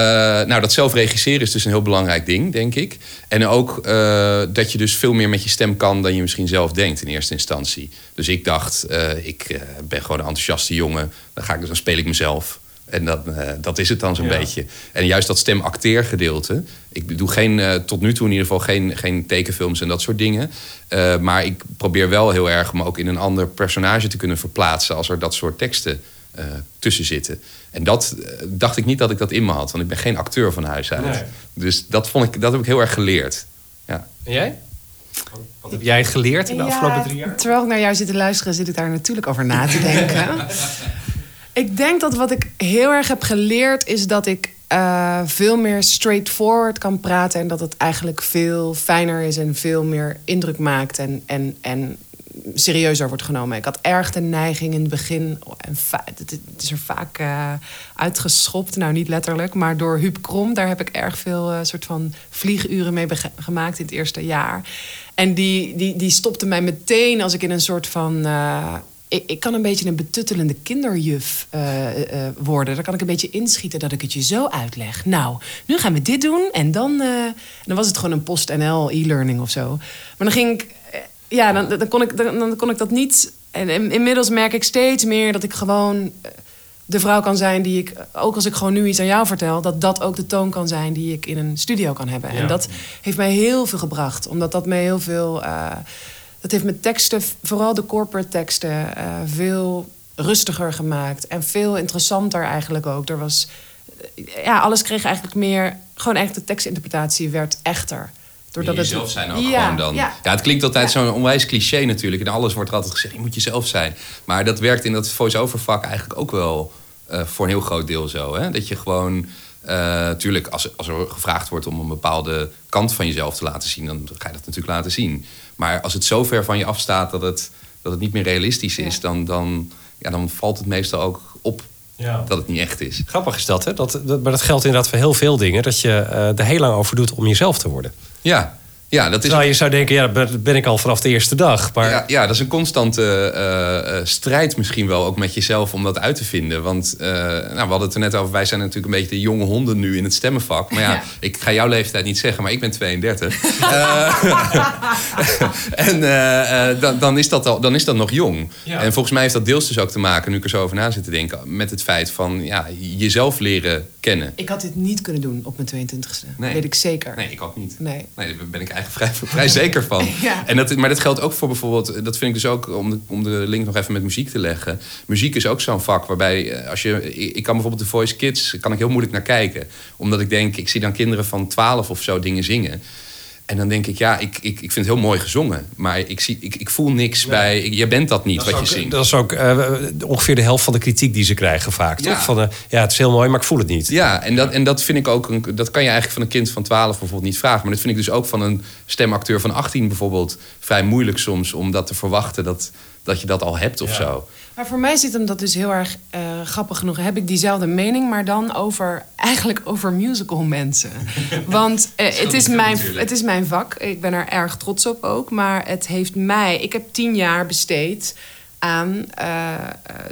S4: nou, dat zelf regisseren is dus een heel belangrijk ding, denk ik. En ook eh, dat je dus veel meer met je stem kan dan je misschien zelf denkt in eerste instantie. Dus ik dacht, eh, ik eh, ben gewoon een enthousiaste jongen. Dan, ga ik, dus- dan speel ik mezelf. En dat, eh, dat is het dan zo'n
S2: Ja.
S4: beetje. En juist dat stem-acteergedeelte. Ik doe geen, eh, tot nu toe in ieder geval geen, geen tekenfilms en dat soort dingen. Eh, maar ik probeer wel heel erg me ook in een ander personage te kunnen verplaatsen... als er dat soort teksten eh, tussen zitten. En dat dacht ik niet dat ik dat in me had. Want ik ben geen acteur van huis uit.
S2: Nee.
S4: Dus dat, vond ik, dat heb ik heel erg geleerd. Ja.
S2: En jij? Wat heb jij geleerd in de afgelopen drie jaar?
S3: Terwijl ik naar jou zit te luisteren, zit ik daar natuurlijk over na te denken. ik denk dat wat ik heel erg heb geleerd is dat ik eh, veel meer straightforward kan praten. En dat het eigenlijk veel fijner is en veel meer indruk maakt en, en, en serieuzer wordt genomen. Ik had erg de neiging in het begin, en va- het is er vaak eh, uitgeschopt, nou niet letterlijk, maar door Huub Krom, daar heb ik erg veel eh, soort van vlieguren mee gemaakt in het eerste jaar. En die, die, die stopte mij meteen als ik in een soort van. Ik, ik kan een beetje een betuttelende kinderjuf eh, eh, worden. Dan kan ik een beetje inschieten dat ik het je zo uitleg. Nou, nu gaan we dit doen. En dan, eh, dan was het gewoon een PostNL e-learning of zo. Maar dan ging ik... ja, dan, dan, kon ik, dan, dan kon ik dat niet... En in- inmiddels merk ik steeds meer dat ik gewoon de vrouw kan zijn die ik... Ook als ik gewoon nu iets aan jou vertel... dat dat ook de toon kan zijn die ik in een studio kan hebben. En dat heeft mij heel veel gebracht. Omdat dat mij heel veel... dat heeft mijn teksten, vooral de corporate teksten, eh, veel rustiger gemaakt. En veel interessanter eigenlijk ook. Er was, eh, ja, alles kreeg eigenlijk meer... Gewoon eigenlijk de tekstinterpretatie werd echter.
S4: Doordat jezelf zijn ook
S3: Ja,
S4: gewoon dan. Ja.
S3: ja.
S4: het klinkt altijd
S3: Ja.
S4: zo'n onwijs cliché natuurlijk. En alles wordt er altijd gezegd, je moet jezelf zijn. Maar dat werkt in dat voice-over vak eigenlijk ook wel eh, voor een heel groot deel zo. Hè? Dat je gewoon... eh tuurlijk, als, als er gevraagd wordt om een bepaalde kant van jezelf te laten zien... dan ga je dat natuurlijk laten zien. Maar als het zo ver van je afstaat dat het, dat het niet meer realistisch is...
S3: Ja.
S4: Dan, dan, ja, dan valt het meestal ook op
S2: Ja.
S4: dat het niet echt is.
S2: Grappig is dat, hè? Dat, dat, maar dat geldt inderdaad voor heel veel dingen. Dat je eh, er heel lang over doet om jezelf te worden.
S4: Ja, ja dat is
S2: Terwijl je zou denken, ja, dat ben ik al vanaf de eerste dag. Maar
S4: Ja, ja, dat is een constante eh, eh, strijd misschien wel ook met jezelf om dat uit te vinden. Want eh, nou, we hadden het er net over, wij zijn natuurlijk een beetje de jonge honden nu in het stemmenvak. Maar ja,
S3: Ja.
S4: ik ga jouw leeftijd niet zeggen, maar ik ben 32. Eh, en dan, dan, is dat al, dan is dat nog jong.
S2: Ja.
S4: En volgens mij heeft dat deels dus ook te maken, nu ik er zo over na zit te denken, met het feit van ja, jezelf leren kennen.
S3: Ik had dit niet kunnen doen op mijn 22e.
S4: Nee.
S3: Weet ik zeker.
S4: Nee, ik ook niet.
S3: Nee.
S4: Nee, daar ben ik eigenlijk vrij, vrij zeker van.
S3: Ja.
S4: En dat, maar dat geldt ook voor bijvoorbeeld, dat vind ik dus ook, om de, om de link nog even met muziek te leggen. Muziek is ook zo'n vak waarbij, eh, als je, ik ik kan bijvoorbeeld de Voice Kids, kan ik heel moeilijk naar kijken. Omdat ik denk, ik zie dan kinderen van 12 of zo dingen zingen. En dan denk ik, ja, ik, ik, ik vind het heel mooi gezongen. Maar ik, zie, ik, ik voel niks bij, ik- jij bent dat niet
S2: dat
S4: wat
S2: ook,
S4: je zingt.
S2: dat is ook eh, ongeveer de helft van de kritiek die ze krijgen vaak.
S4: Ja.
S2: Toch? Van, ja, het is heel mooi, maar ik voel het niet.
S4: Ja, en dat, en dat vind ik ook. Een, dat kan je eigenlijk van een kind van 12 bijvoorbeeld niet vragen. Maar dat vind ik dus ook van een stemacteur van 18 bijvoorbeeld vrij moeilijk soms om dat te verwachten dat, dat je dat al hebt of
S2: Ja.
S4: zo.
S3: Maar voor mij zit hem dat dus heel erg eh, grappig genoeg. Heb ik diezelfde mening, maar dan over eigenlijk over musical mensen. Want eh, het, is mijn,
S4: natuurlijk.
S3: het is mijn vak. Ik ben er erg trots op ook. Maar het heeft mij. Ik heb tien jaar besteed aan eh,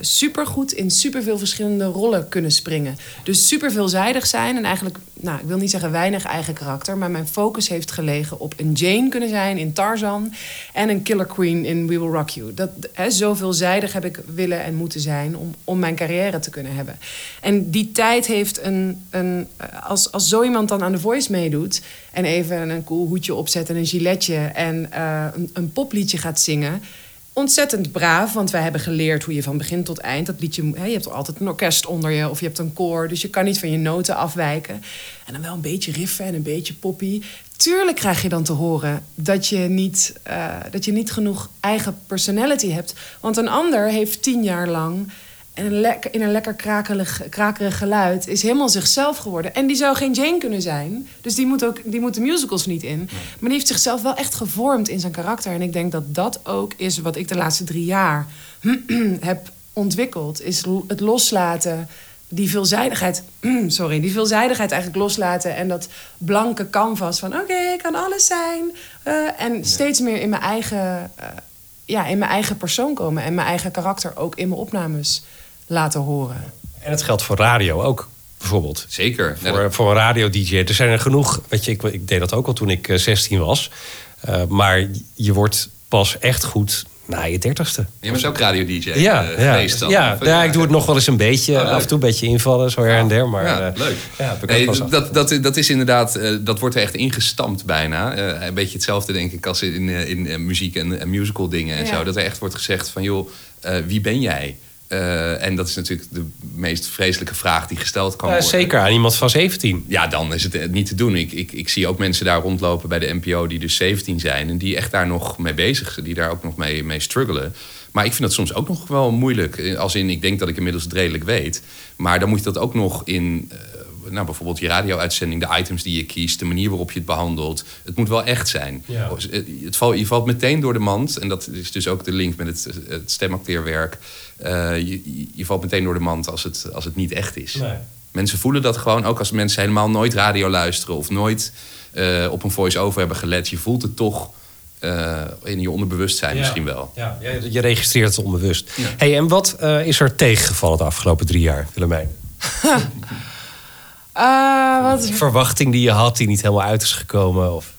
S3: supergoed in superveel verschillende rollen kunnen springen. Dus super veelzijdig zijn en eigenlijk, nou, ik wil niet zeggen weinig eigen karakter, maar mijn focus heeft gelegen op een Jane kunnen zijn in Tarzan en een Killer Queen in We Will Rock You. Dat, hè, zo veelzijdig heb ik willen en moeten zijn om, om mijn carrière te kunnen hebben. En die tijd heeft een, een eh, als, als zo iemand dan aan The Voice meedoet en even een cool hoedje opzet en een giletje en een, een popliedje gaat zingen ontzettend braaf, want wij hebben geleerd hoe je van begin tot eind dat liedje. Hè, je hebt altijd een orkest onder je of je hebt een koor, dus je kan niet van je noten afwijken. En dan wel een beetje riffen en een beetje poppy. Tuurlijk krijg je dan te horen dat je niet, eh, dat je niet genoeg eigen personality hebt, want een ander heeft tien jaar lang. En een in een lekker krakelig, krakerig geluid is helemaal zichzelf geworden. En die zou geen Jane kunnen zijn. Dus die moet, ook, die moet de musicals niet in. Maar die heeft zichzelf wel echt gevormd in zijn karakter. En ik denk dat dat ook is wat ik de laatste drie jaar heb ontwikkeld. Is het loslaten, die veelzijdigheid... sorry, die veelzijdigheid eigenlijk loslaten. En dat blanke canvas van... oké, ik kan alles zijn. Eh, en steeds meer in mijn eigen... eh, ja, in mijn eigen persoon komen. En mijn eigen karakter ook in mijn opnames laten horen.
S2: En het geldt voor radio ook, bijvoorbeeld.
S4: Zeker. Ja,
S2: Voor, voor een radio-dj. Er zijn er genoeg. Weet je, ik, ik deed dat ook al toen ik eh, 16 was. Eh, maar je wordt pas echt goed na je dertigste.
S4: Je bent ook radio-dj
S2: Ja,
S4: eh,
S2: ja,
S4: geweest dan?
S2: ja, ja, ik doe het nog wel eens een beetje.
S4: Oh,
S2: af en toe een beetje invallen, zo her en der. Maar,
S4: ja,
S2: eh,
S4: leuk.
S2: Ja, heb ik ook
S4: Nee, dat, dat, dat is inderdaad, eh, dat wordt er echt ingestampt bijna. Eh, een beetje hetzelfde denk ik als in, eh, in eh, muziek en, en musical dingen en
S3: Ja.
S4: zo. Dat er echt wordt gezegd van, joh, eh, wie ben jij? Eh, en dat is natuurlijk de meest vreselijke vraag die gesteld kan
S2: Ja,
S4: worden.
S2: zeker aan iemand van 17.
S4: Ja, dan is het eh, niet te doen. Ik, ik, ik zie ook mensen daar rondlopen bij de NPO die dus 17 zijn... en die echt daar nog mee bezig zijn, die daar ook nog mee, mee struggelen. Maar ik vind dat soms ook nog wel moeilijk. Eh, Als in, ik denk dat ik inmiddels het redelijk weet. Maar dan moet je dat ook nog in... nou, bijvoorbeeld je radio-uitzending, de items die je kiest... de manier waarop je het behandelt. Het moet wel echt zijn.
S2: Ja.
S4: Het valt, je valt meteen door de mand. En dat is dus ook de link met het, het stemacteerwerk. Eh, je, je valt meteen door de mand als het, als het niet echt is.
S2: Nee.
S4: Mensen voelen dat gewoon, ook als mensen helemaal nooit radio luisteren of nooit eh, op een voice-over hebben gelet. Je voelt het toch eh, in je onderbewustzijn misschien wel.
S2: Ja, je registreert het onbewust. Hey, en wat eh, is er tegengevallen de afgelopen drie jaar, Willemijn?
S3: Eh, wat is
S2: Verwachting die je had, die niet helemaal uit is gekomen? Of...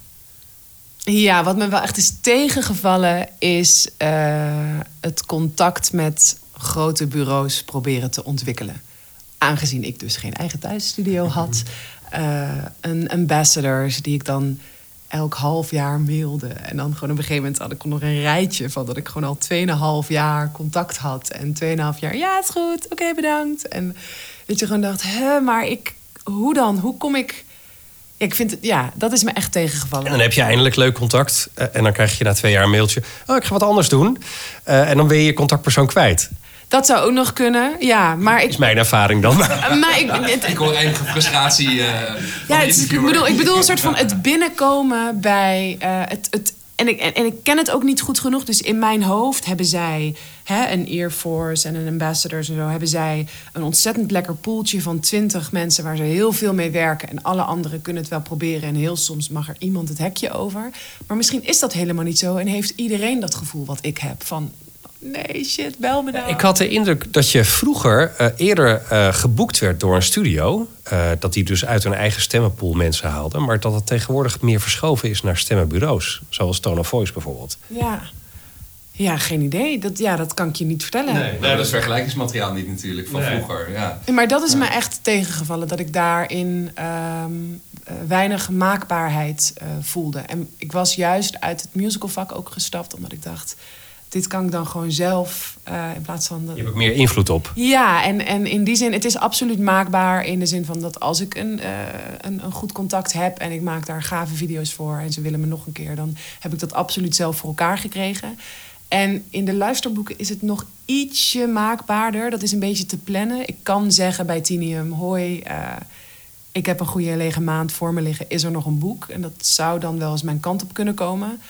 S3: Ja, wat me wel echt is tegengevallen is eh, het contact met grote bureaus proberen te ontwikkelen. Aangezien ik dus geen eigen thuisstudio had. eh, een ambassadors die ik dan elk half jaar mailde. En dan gewoon op een gegeven moment had ik nog een rijtje van dat ik gewoon al 2,5 jaar contact had. En 2,5 jaar, ja, het is goed, oké, bedankt. En dat je gewoon dacht, hè, maar ik, hoe dan? Hoe kom ik... Ja, ik vind het, ja, dat is me echt tegengevallen.
S2: En dan heb je eindelijk leuk contact. eh, en dan krijg je na twee jaar een mailtje. Oh, ik ga wat anders doen. Eh, en dan ben je je contactpersoon kwijt.
S3: Dat zou ook nog kunnen, ja. Maar ik,
S2: Is mijn ervaring dan.
S3: maar ik, het-
S4: Ik hoor enige frustratie. eh,
S3: ja, het ik, bedoel, ik bedoel een soort van het binnenkomen bij eh, het. het en ik, en, en ik ken het ook niet goed genoeg. Dus in mijn hoofd hebben zij hè, een Air Force en een Ambassadors en zo. Hebben zij een ontzettend lekker poeltje van twintig mensen waar ze heel veel mee werken. En alle anderen kunnen het wel proberen. En heel soms mag er iemand het hekje over. Maar misschien is dat helemaal niet zo. En heeft iedereen dat gevoel wat ik heb van. Nee, shit, bel me nou.
S2: Ik had de indruk dat je vroeger eh, eerder eh, geboekt werd door een studio. eh, dat die dus uit hun eigen stemmenpool mensen haalden. Maar dat het tegenwoordig meer verschoven is naar stemmenbureaus. Zoals Tone of Voice bijvoorbeeld.
S3: Ja. Ja, geen idee. Dat, ja, dat kan ik je niet vertellen.
S4: Nee, dat is vergelijkingsmateriaal niet natuurlijk van vroeger. Ja.
S3: Maar dat is me echt tegengevallen, dat ik daarin ehm, eh, weinig maakbaarheid eh, voelde. En ik was juist uit het musicalvak ook gestapt, omdat ik dacht: dit kan ik dan gewoon zelf eh, in plaats van. Dat...
S2: Je hebt ook meer invloed op.
S3: Ja, en, en in die zin, het is absoluut maakbaar in de zin van dat als ik een, eh, een, een goed contact heb en ik maak daar gave video's voor en ze willen me nog een keer, dan heb ik dat absoluut zelf voor elkaar gekregen. En in de luisterboeken is het nog ietsje maakbaarder. Dat is een beetje te plannen. Ik kan zeggen bij Tinium: Hoi, eh, ik heb een goede lege maand voor me liggen. Is er nog een boek? En dat zou dan wel eens mijn kant op kunnen komen.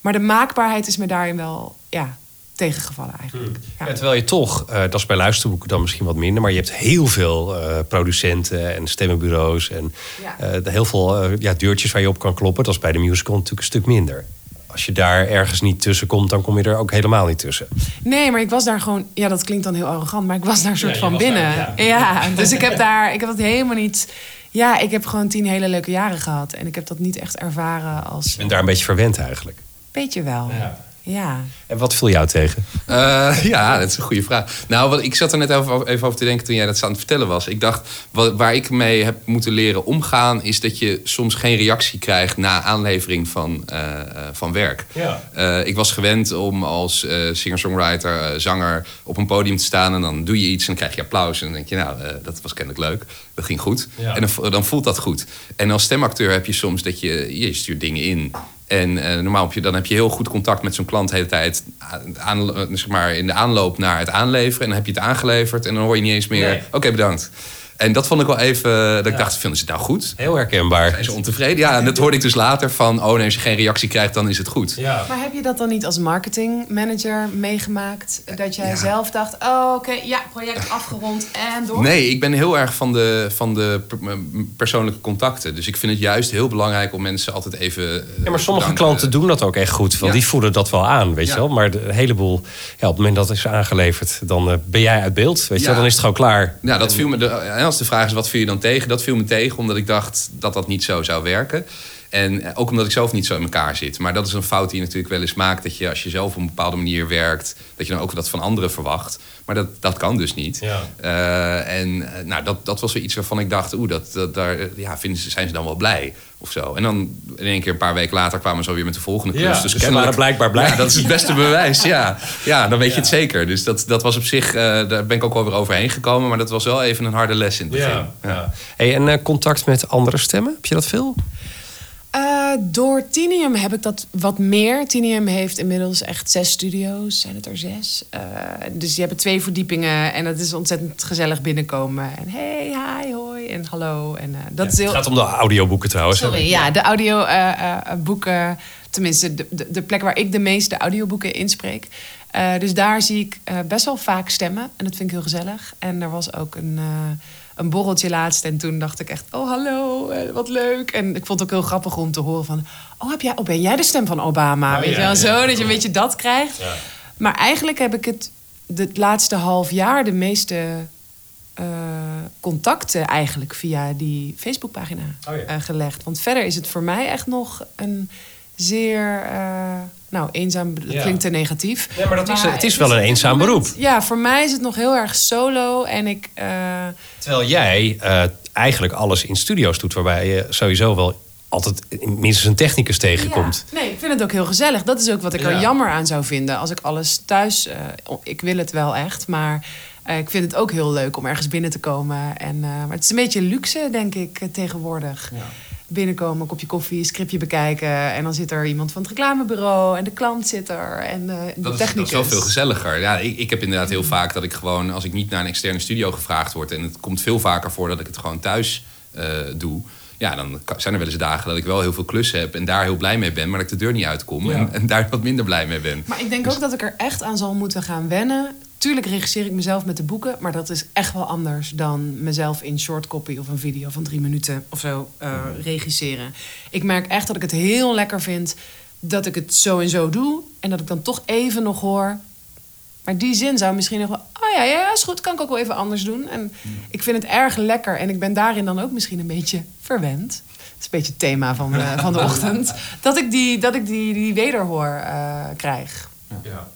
S3: Maar de maakbaarheid is me daarin wel ja, tegengevallen eigenlijk. Ja.
S2: Ja, terwijl je toch, eh, dat is bij luisterboeken dan misschien wat minder... maar je hebt heel veel eh, producenten en stemmenbureaus... en
S3: Ja.
S2: heel veel ja, deurtjes waar je op kan kloppen. Dat is bij de musical natuurlijk een stuk minder. Als je daar ergens niet tussen komt, dan kom je er ook helemaal niet tussen.
S3: Nee, maar ik was daar gewoon... Ja, dat klinkt dan heel arrogant, maar ik was daar soort van binnen.
S2: daar,
S3: ja.
S2: ja.
S3: dus ik heb daar... Ik heb dat helemaal niet... Ja, ik heb gewoon tien hele leuke jaren gehad. En ik heb dat niet echt ervaren als...
S2: Ben daar een beetje verwend eigenlijk.
S3: Beetje wel. Ja.
S2: En wat viel jou tegen?
S4: Eh, ja, dat is een goede vraag. Nou, wat, ik zat er net even, even over te denken toen jij dat aan het vertellen was. Ik dacht, wat, waar ik mee heb moeten leren omgaan... is dat je soms geen reactie krijgt na aanlevering van, eh, eh, van werk.
S2: Ja.
S4: Eh, ik was gewend om als singer-songwriter, zanger... op een podium te staan en dan doe je iets en dan krijg je applaus. En dan denk je, nou, dat was kennelijk leuk. Dat ging goed.
S2: Ja.
S4: En dan, dan voelt dat goed. En als stemacteur heb je soms dat je... je stuurt dingen in... En eh, normaal heb je, dan heb je heel goed contact met zo'n klant de hele tijd. Aan, zeg maar, in de aanloop naar het aanleveren. En dan heb je het aangeleverd. En dan hoor je niet eens meer.
S2: Nee.
S4: Oké, bedankt. En dat vond ik wel even. Dat ik dacht, vinden ze het nou goed?
S2: Heel herkenbaar.
S4: Zijn ze ontevreden? Ja, en dat hoorde ik dus later van. Oh nee, als je geen reactie krijgt, dan is het goed.
S2: Ja.
S3: Maar heb je dat dan niet als marketingmanager meegemaakt? Dat jij zelf dacht, oh oké, ja, project afgerond en door?
S4: Nee, ik ben heel erg van de, van de persoonlijke contacten. Dus ik vind het juist heel belangrijk om mensen altijd even. eh,
S2: Ja, maar sommige
S4: bedanken.
S2: klanten doen dat ook echt goed. Want
S4: Ja.
S2: die voelen dat wel aan, weet
S4: Ja.
S2: je wel. Maar de, een heleboel, ja, op het moment dat is aangeleverd... dan eh, ben jij uit beeld, weet je wel. Dan is het gewoon klaar.
S4: Ja, dat viel me. De, de vraag is wat viel je dan tegen? Dat viel me tegen omdat ik dacht dat dat niet zo zou werken. En eh, ook omdat ik zelf niet zo in elkaar zit. Maar dat is een fout die je natuurlijk wel eens maakt. Dat je als je zelf op een bepaalde manier werkt, dat je dan ook dat van anderen verwacht. Maar dat, dat kan dus niet.
S2: Ja.
S4: Eh, en eh, nou, dat, dat was weer iets waarvan ik dacht, oeh, dat, dat, daar ja, vinden ze, zijn ze dan wel blij of zo. En dan in één keer een paar weken later kwamen ze alweer met de volgende klus.
S2: Ja, dus ze waren blijkbaar blij.
S4: Ja, dat is het beste bewijs, ja. Ja, dan weet je het zeker. Dus dat, dat was op zich, daar ben ik ook wel weer overheen gekomen. Maar dat was wel even een harde les in het begin.
S2: Ja. Hey, en contact met andere stemmen, heb je dat veel?
S3: Eh, door Tinium heb ik dat wat meer. Tinium heeft inmiddels echt zes studio's. Zijn het er zes? Eh, dus die hebben twee verdiepingen. En dat is ontzettend gezellig binnenkomen. En hey, hi, hoi en hallo. En, eh, dat is heel...
S2: Het gaat om de audioboeken trouwens.
S3: Sorry, ja, de audioboeken. tenminste, de, de, de plek waar ik de meeste audioboeken inspreek. Dus daar zie ik best wel vaak stemmen. En dat vind ik heel gezellig. En er was ook een, een borreltje laatst. En toen dacht ik echt, oh hallo, eh, wat leuk. En ik vond het ook heel grappig om te horen van... oh, heb jij, oh ben jij de stem van Obama? Weet je wel, zo, dat je een beetje dat krijgt. Maar eigenlijk heb ik het het laatste half jaar... de meeste eh, contacten eigenlijk via die Facebookpagina
S2: Oh ja.
S3: eh, gelegd. Want verder is het voor mij echt nog een zeer... eh, nou, eenzaam dat
S2: Ja.
S3: klinkt te negatief.
S2: Ja, maar dat is- het is wel een eenzaam beroep.
S3: Ja, voor mij is het nog heel erg solo. En ik... eh,
S2: Terwijl jij eh, eigenlijk alles in studio's doet, waarbij je sowieso wel altijd minstens een technicus tegenkomt.
S3: Ja. Nee, ik vind het ook heel gezellig. Dat is ook wat ik
S2: Ja.
S3: er jammer aan zou vinden. Als ik alles thuis... ik wil het wel echt, maar... ik vind het ook heel leuk om ergens binnen te komen. En, maar het is een beetje luxe, denk ik, tegenwoordig. Binnenkomen, een kopje koffie, scriptje bekijken. En dan zit er iemand van het reclamebureau. En de klant zit er. En eh, de
S4: Dat is, dat
S3: technicus.
S4: is wel veel gezelliger. Ja, ik, ik heb inderdaad heel vaak dat ik gewoon, als ik niet naar een externe studio gevraagd word, en het komt veel vaker voor dat ik het gewoon thuis eh, doe. Ja, dan zijn er wel eens dagen dat ik wel heel veel klussen heb en daar heel blij mee ben, maar dat ik de deur niet uitkom en, en daar wat minder blij mee ben.
S3: Maar ik denk ook dat ik er echt aan zal moeten gaan wennen. Tuurlijk regisseer ik mezelf met de boeken, maar dat is echt wel anders dan mezelf in short copy of een video van drie minuten of zo eh, regisseren. Ik merk echt dat ik het heel lekker vind dat ik het zo en zo doe en dat ik dan toch even nog hoor. Maar die zin zou misschien nog wel. Oh ja, ja, ja, is goed, kan ik ook wel even anders doen. En ik vind het erg lekker en ik ben daarin dan ook misschien een beetje verwend. Dat is een beetje het thema van, eh, van de ochtend. Dat ik die, dat ik die, die wederhoor eh, krijg.
S2: Ja.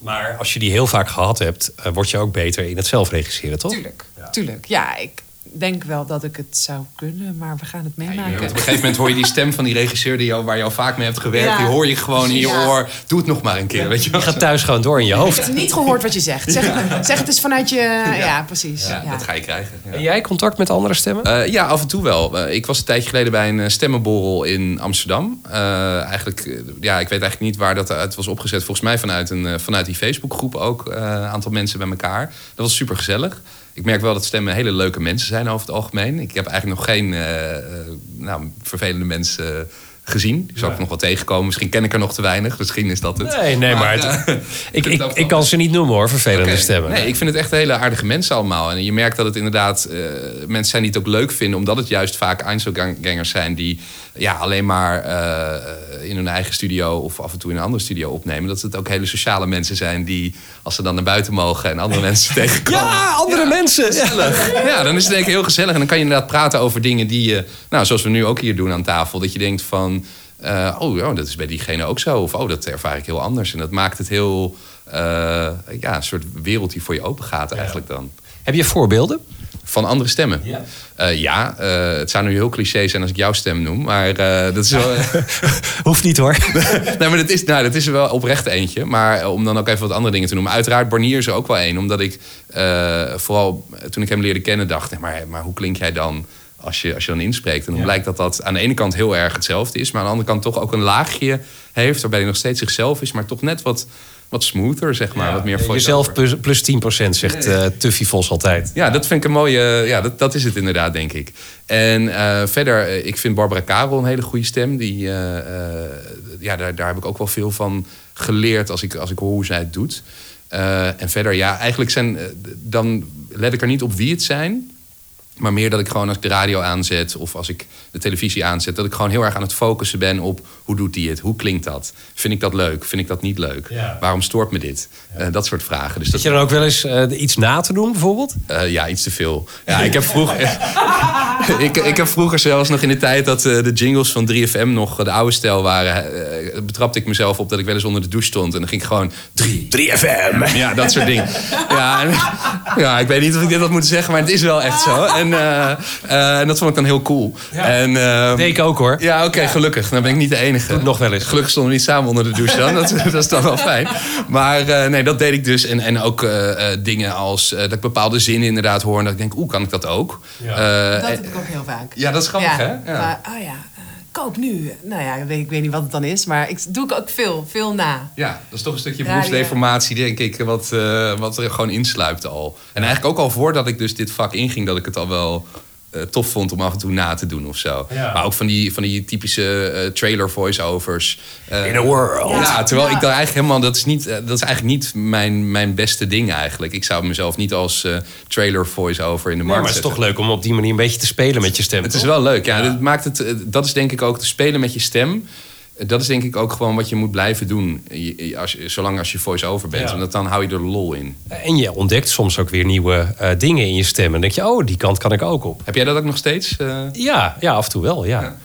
S2: Maar als je die heel vaak gehad hebt, eh, word je ook beter in het zelf regisseren, toch?
S3: Tuurlijk, tuurlijk. Ja, ik denk wel dat ik het zou kunnen, maar we gaan het
S4: Ja,
S3: meemaken.
S4: op een gegeven moment hoor je die stem van die regisseur die jou, waar je al vaak mee hebt gewerkt,
S3: Ja.
S4: die hoor je gewoon in je
S3: Ja.
S4: oor. Doe het nog maar een keer, weet je wel.
S2: Die gaat thuis gewoon door in je hoofd.
S3: Ik heb niet gehoord wat je zegt. Zeg, het, zeg het eens vanuit je... Ja, precies.
S4: Ja,
S3: Ja.
S4: dat ga je krijgen. Ja.
S2: En jij contact met andere stemmen?
S4: Eh, ja, af en toe wel. Eh, ik was een tijdje geleden bij een eh, stemmenborrel in Amsterdam. Eh, eigenlijk, ja, ik weet eigenlijk niet waar dat uit was opgezet. Volgens mij vanuit, een, vanuit die Facebookgroep ook. eh, Een aantal mensen bij elkaar. Dat was super gezellig. Ik merk wel dat stemmen hele leuke mensen zijn over het algemeen. Ik heb eigenlijk nog geen eh, eh, nou, vervelende mensen gezien. Die zal ik nog wel tegenkomen. Misschien ken ik er nog te weinig. Misschien is dat het.
S2: Nee, nee, maar het-
S4: eh,
S2: ik, ik, ik kan ze niet noemen hoor, vervelende stemmen.
S4: Nee, ik vind het echt hele aardige mensen allemaal. En je merkt dat het inderdaad eh, mensen zijn die het ook leuk vinden, omdat het juist vaak Einzelgangers zijn die ja, alleen maar eh, in hun eigen studio of af en toe in een andere studio opnemen. Dat het ook hele sociale mensen zijn die, als ze dan naar buiten mogen en andere mensen tegenkomen.
S2: Ja, andere mensen.
S4: Gezellig. Ja, dan is het denk ik heel gezellig. En dan kan je inderdaad praten over dingen die je, nou, zoals we nu ook hier doen aan tafel, dat je denkt van, eh, oh, ja, dat is bij diegene ook zo. Of oh, dat ervaar ik heel anders. En dat maakt het heel, eh, ja, een soort wereld die voor je open gaat eigenlijk dan.
S2: Heb je voorbeelden?
S4: Van andere stemmen.
S2: Ja.
S4: Eh, ja, het zou nu heel cliché zijn als ik jouw stem noem. Maar dat is wel.
S2: Hoeft niet hoor.
S4: nee, maar dat is, nou, dat is er wel oprecht eentje. Maar om dan ook even wat andere dingen te noemen. Uiteraard, Barnier is er ook wel één. Omdat ik vooral toen ik hem leerde kennen dacht... nee, maar, maar hoe klink jij dan als je, als je dan inspreekt? En dan
S2: Ja.
S4: blijkt dat dat aan de ene kant heel erg hetzelfde is... maar aan de andere kant toch ook een laagje heeft... waarbij hij nog steeds zichzelf is, maar toch net wat, wat smoother, zeg maar. wat meer
S2: Jezelf plus, plus 10% zegt eh Tuffy Vos altijd.
S4: Ja, dat vind ik een mooie. Ja, dat, dat is het inderdaad, denk ik. En eh, verder, eh, ik vind Barbara Karel een hele goede stem. Die, ja, daar, daar heb ik ook wel veel van geleerd als ik, als ik hoor hoe zij het doet. En verder, ja, eigenlijk zijn. dan let ik er niet op wie het zijn. Maar meer dat ik gewoon als ik de radio aanzet of als ik de televisie aanzet, dat ik gewoon heel erg aan het focussen ben op hoe doet die het? Hoe klinkt dat? Vind ik dat leuk? Vind ik dat niet leuk?
S2: Ja.
S4: Waarom stoort me dit? Eh, dat soort vragen. Dus dat,
S2: je dan ook wel eens eh, iets na te doen bijvoorbeeld?
S4: eh, ja, iets te veel. Ja, ik heb vroeger. ik, ik heb vroeger zelfs nog in de tijd dat eh, de jingles van 3FM nog de oude stijl waren. eh, betrapte ik mezelf op dat ik wel eens onder de douche stond. En dan ging ik gewoon 3, 3FM. Ja, dat soort dingen. Ja, en- ja, ik weet niet of ik dit had moeten zeggen, maar het is wel echt zo. En, eh, eh, en dat vond ik dan heel cool. En, eh,
S2: Deed ik ook hoor.
S4: ja, oké, gelukkig. Dan ben ik niet de enige.
S2: Nog wel eens.
S4: Gelukkig stonden we niet samen onder de douche dan. Dat, dat is dan wel fijn. Maar eh, nee, dat deed ik dus. En, en ook eh, eh, dingen als eh, dat ik bepaalde zinnen inderdaad hoor. En dat ik denk, oeh, kan ik dat ook?
S2: Ja.
S3: Dat
S4: en-
S3: heb ik ook heel vaak.
S4: ja, dat is grappig, hè? Ja.
S3: Maar, oh ja, koop nu. Nou ja, ik weet, ik weet niet wat het dan is, maar ik doe ik ook veel, veel na.
S4: Ja, dat is toch een stukje beroepsdeformatie, denk ik, wat, eh, wat er gewoon insluipt al. En eigenlijk ook al voordat ik dus dit vak inging, dat ik het al wel eh, tof vond om af en toe na te doen of zo.
S2: Ja.
S4: Maar ook van die, van die typische eh, trailer voiceovers. Eh,
S2: In a world.
S4: Ja, terwijl
S3: Ja.
S4: ik dan eigenlijk helemaal... Dat is, niet, dat is eigenlijk niet mijn, mijn beste ding eigenlijk. Ik zou mezelf niet als eh, trailer voice-over in de
S2: Nee,
S4: markt
S2: maar het is
S4: zetten.
S2: toch leuk om op die manier een beetje te spelen met je stem.
S4: Het is wel leuk, ja. Dat, maakt het, dat is denk ik ook te spelen met je stem. Dat is denk ik ook gewoon wat je moet blijven doen. Als je, zolang als je voice-over bent.
S2: Ja.
S4: Want dan hou je er lol in.
S2: En je ontdekt soms ook weer nieuwe eh, dingen in je stem. En dan denk je, oh, die kant kan ik ook op.
S4: Heb jij dat ook nog steeds? eh?
S2: Ja, ja af en toe wel, ja.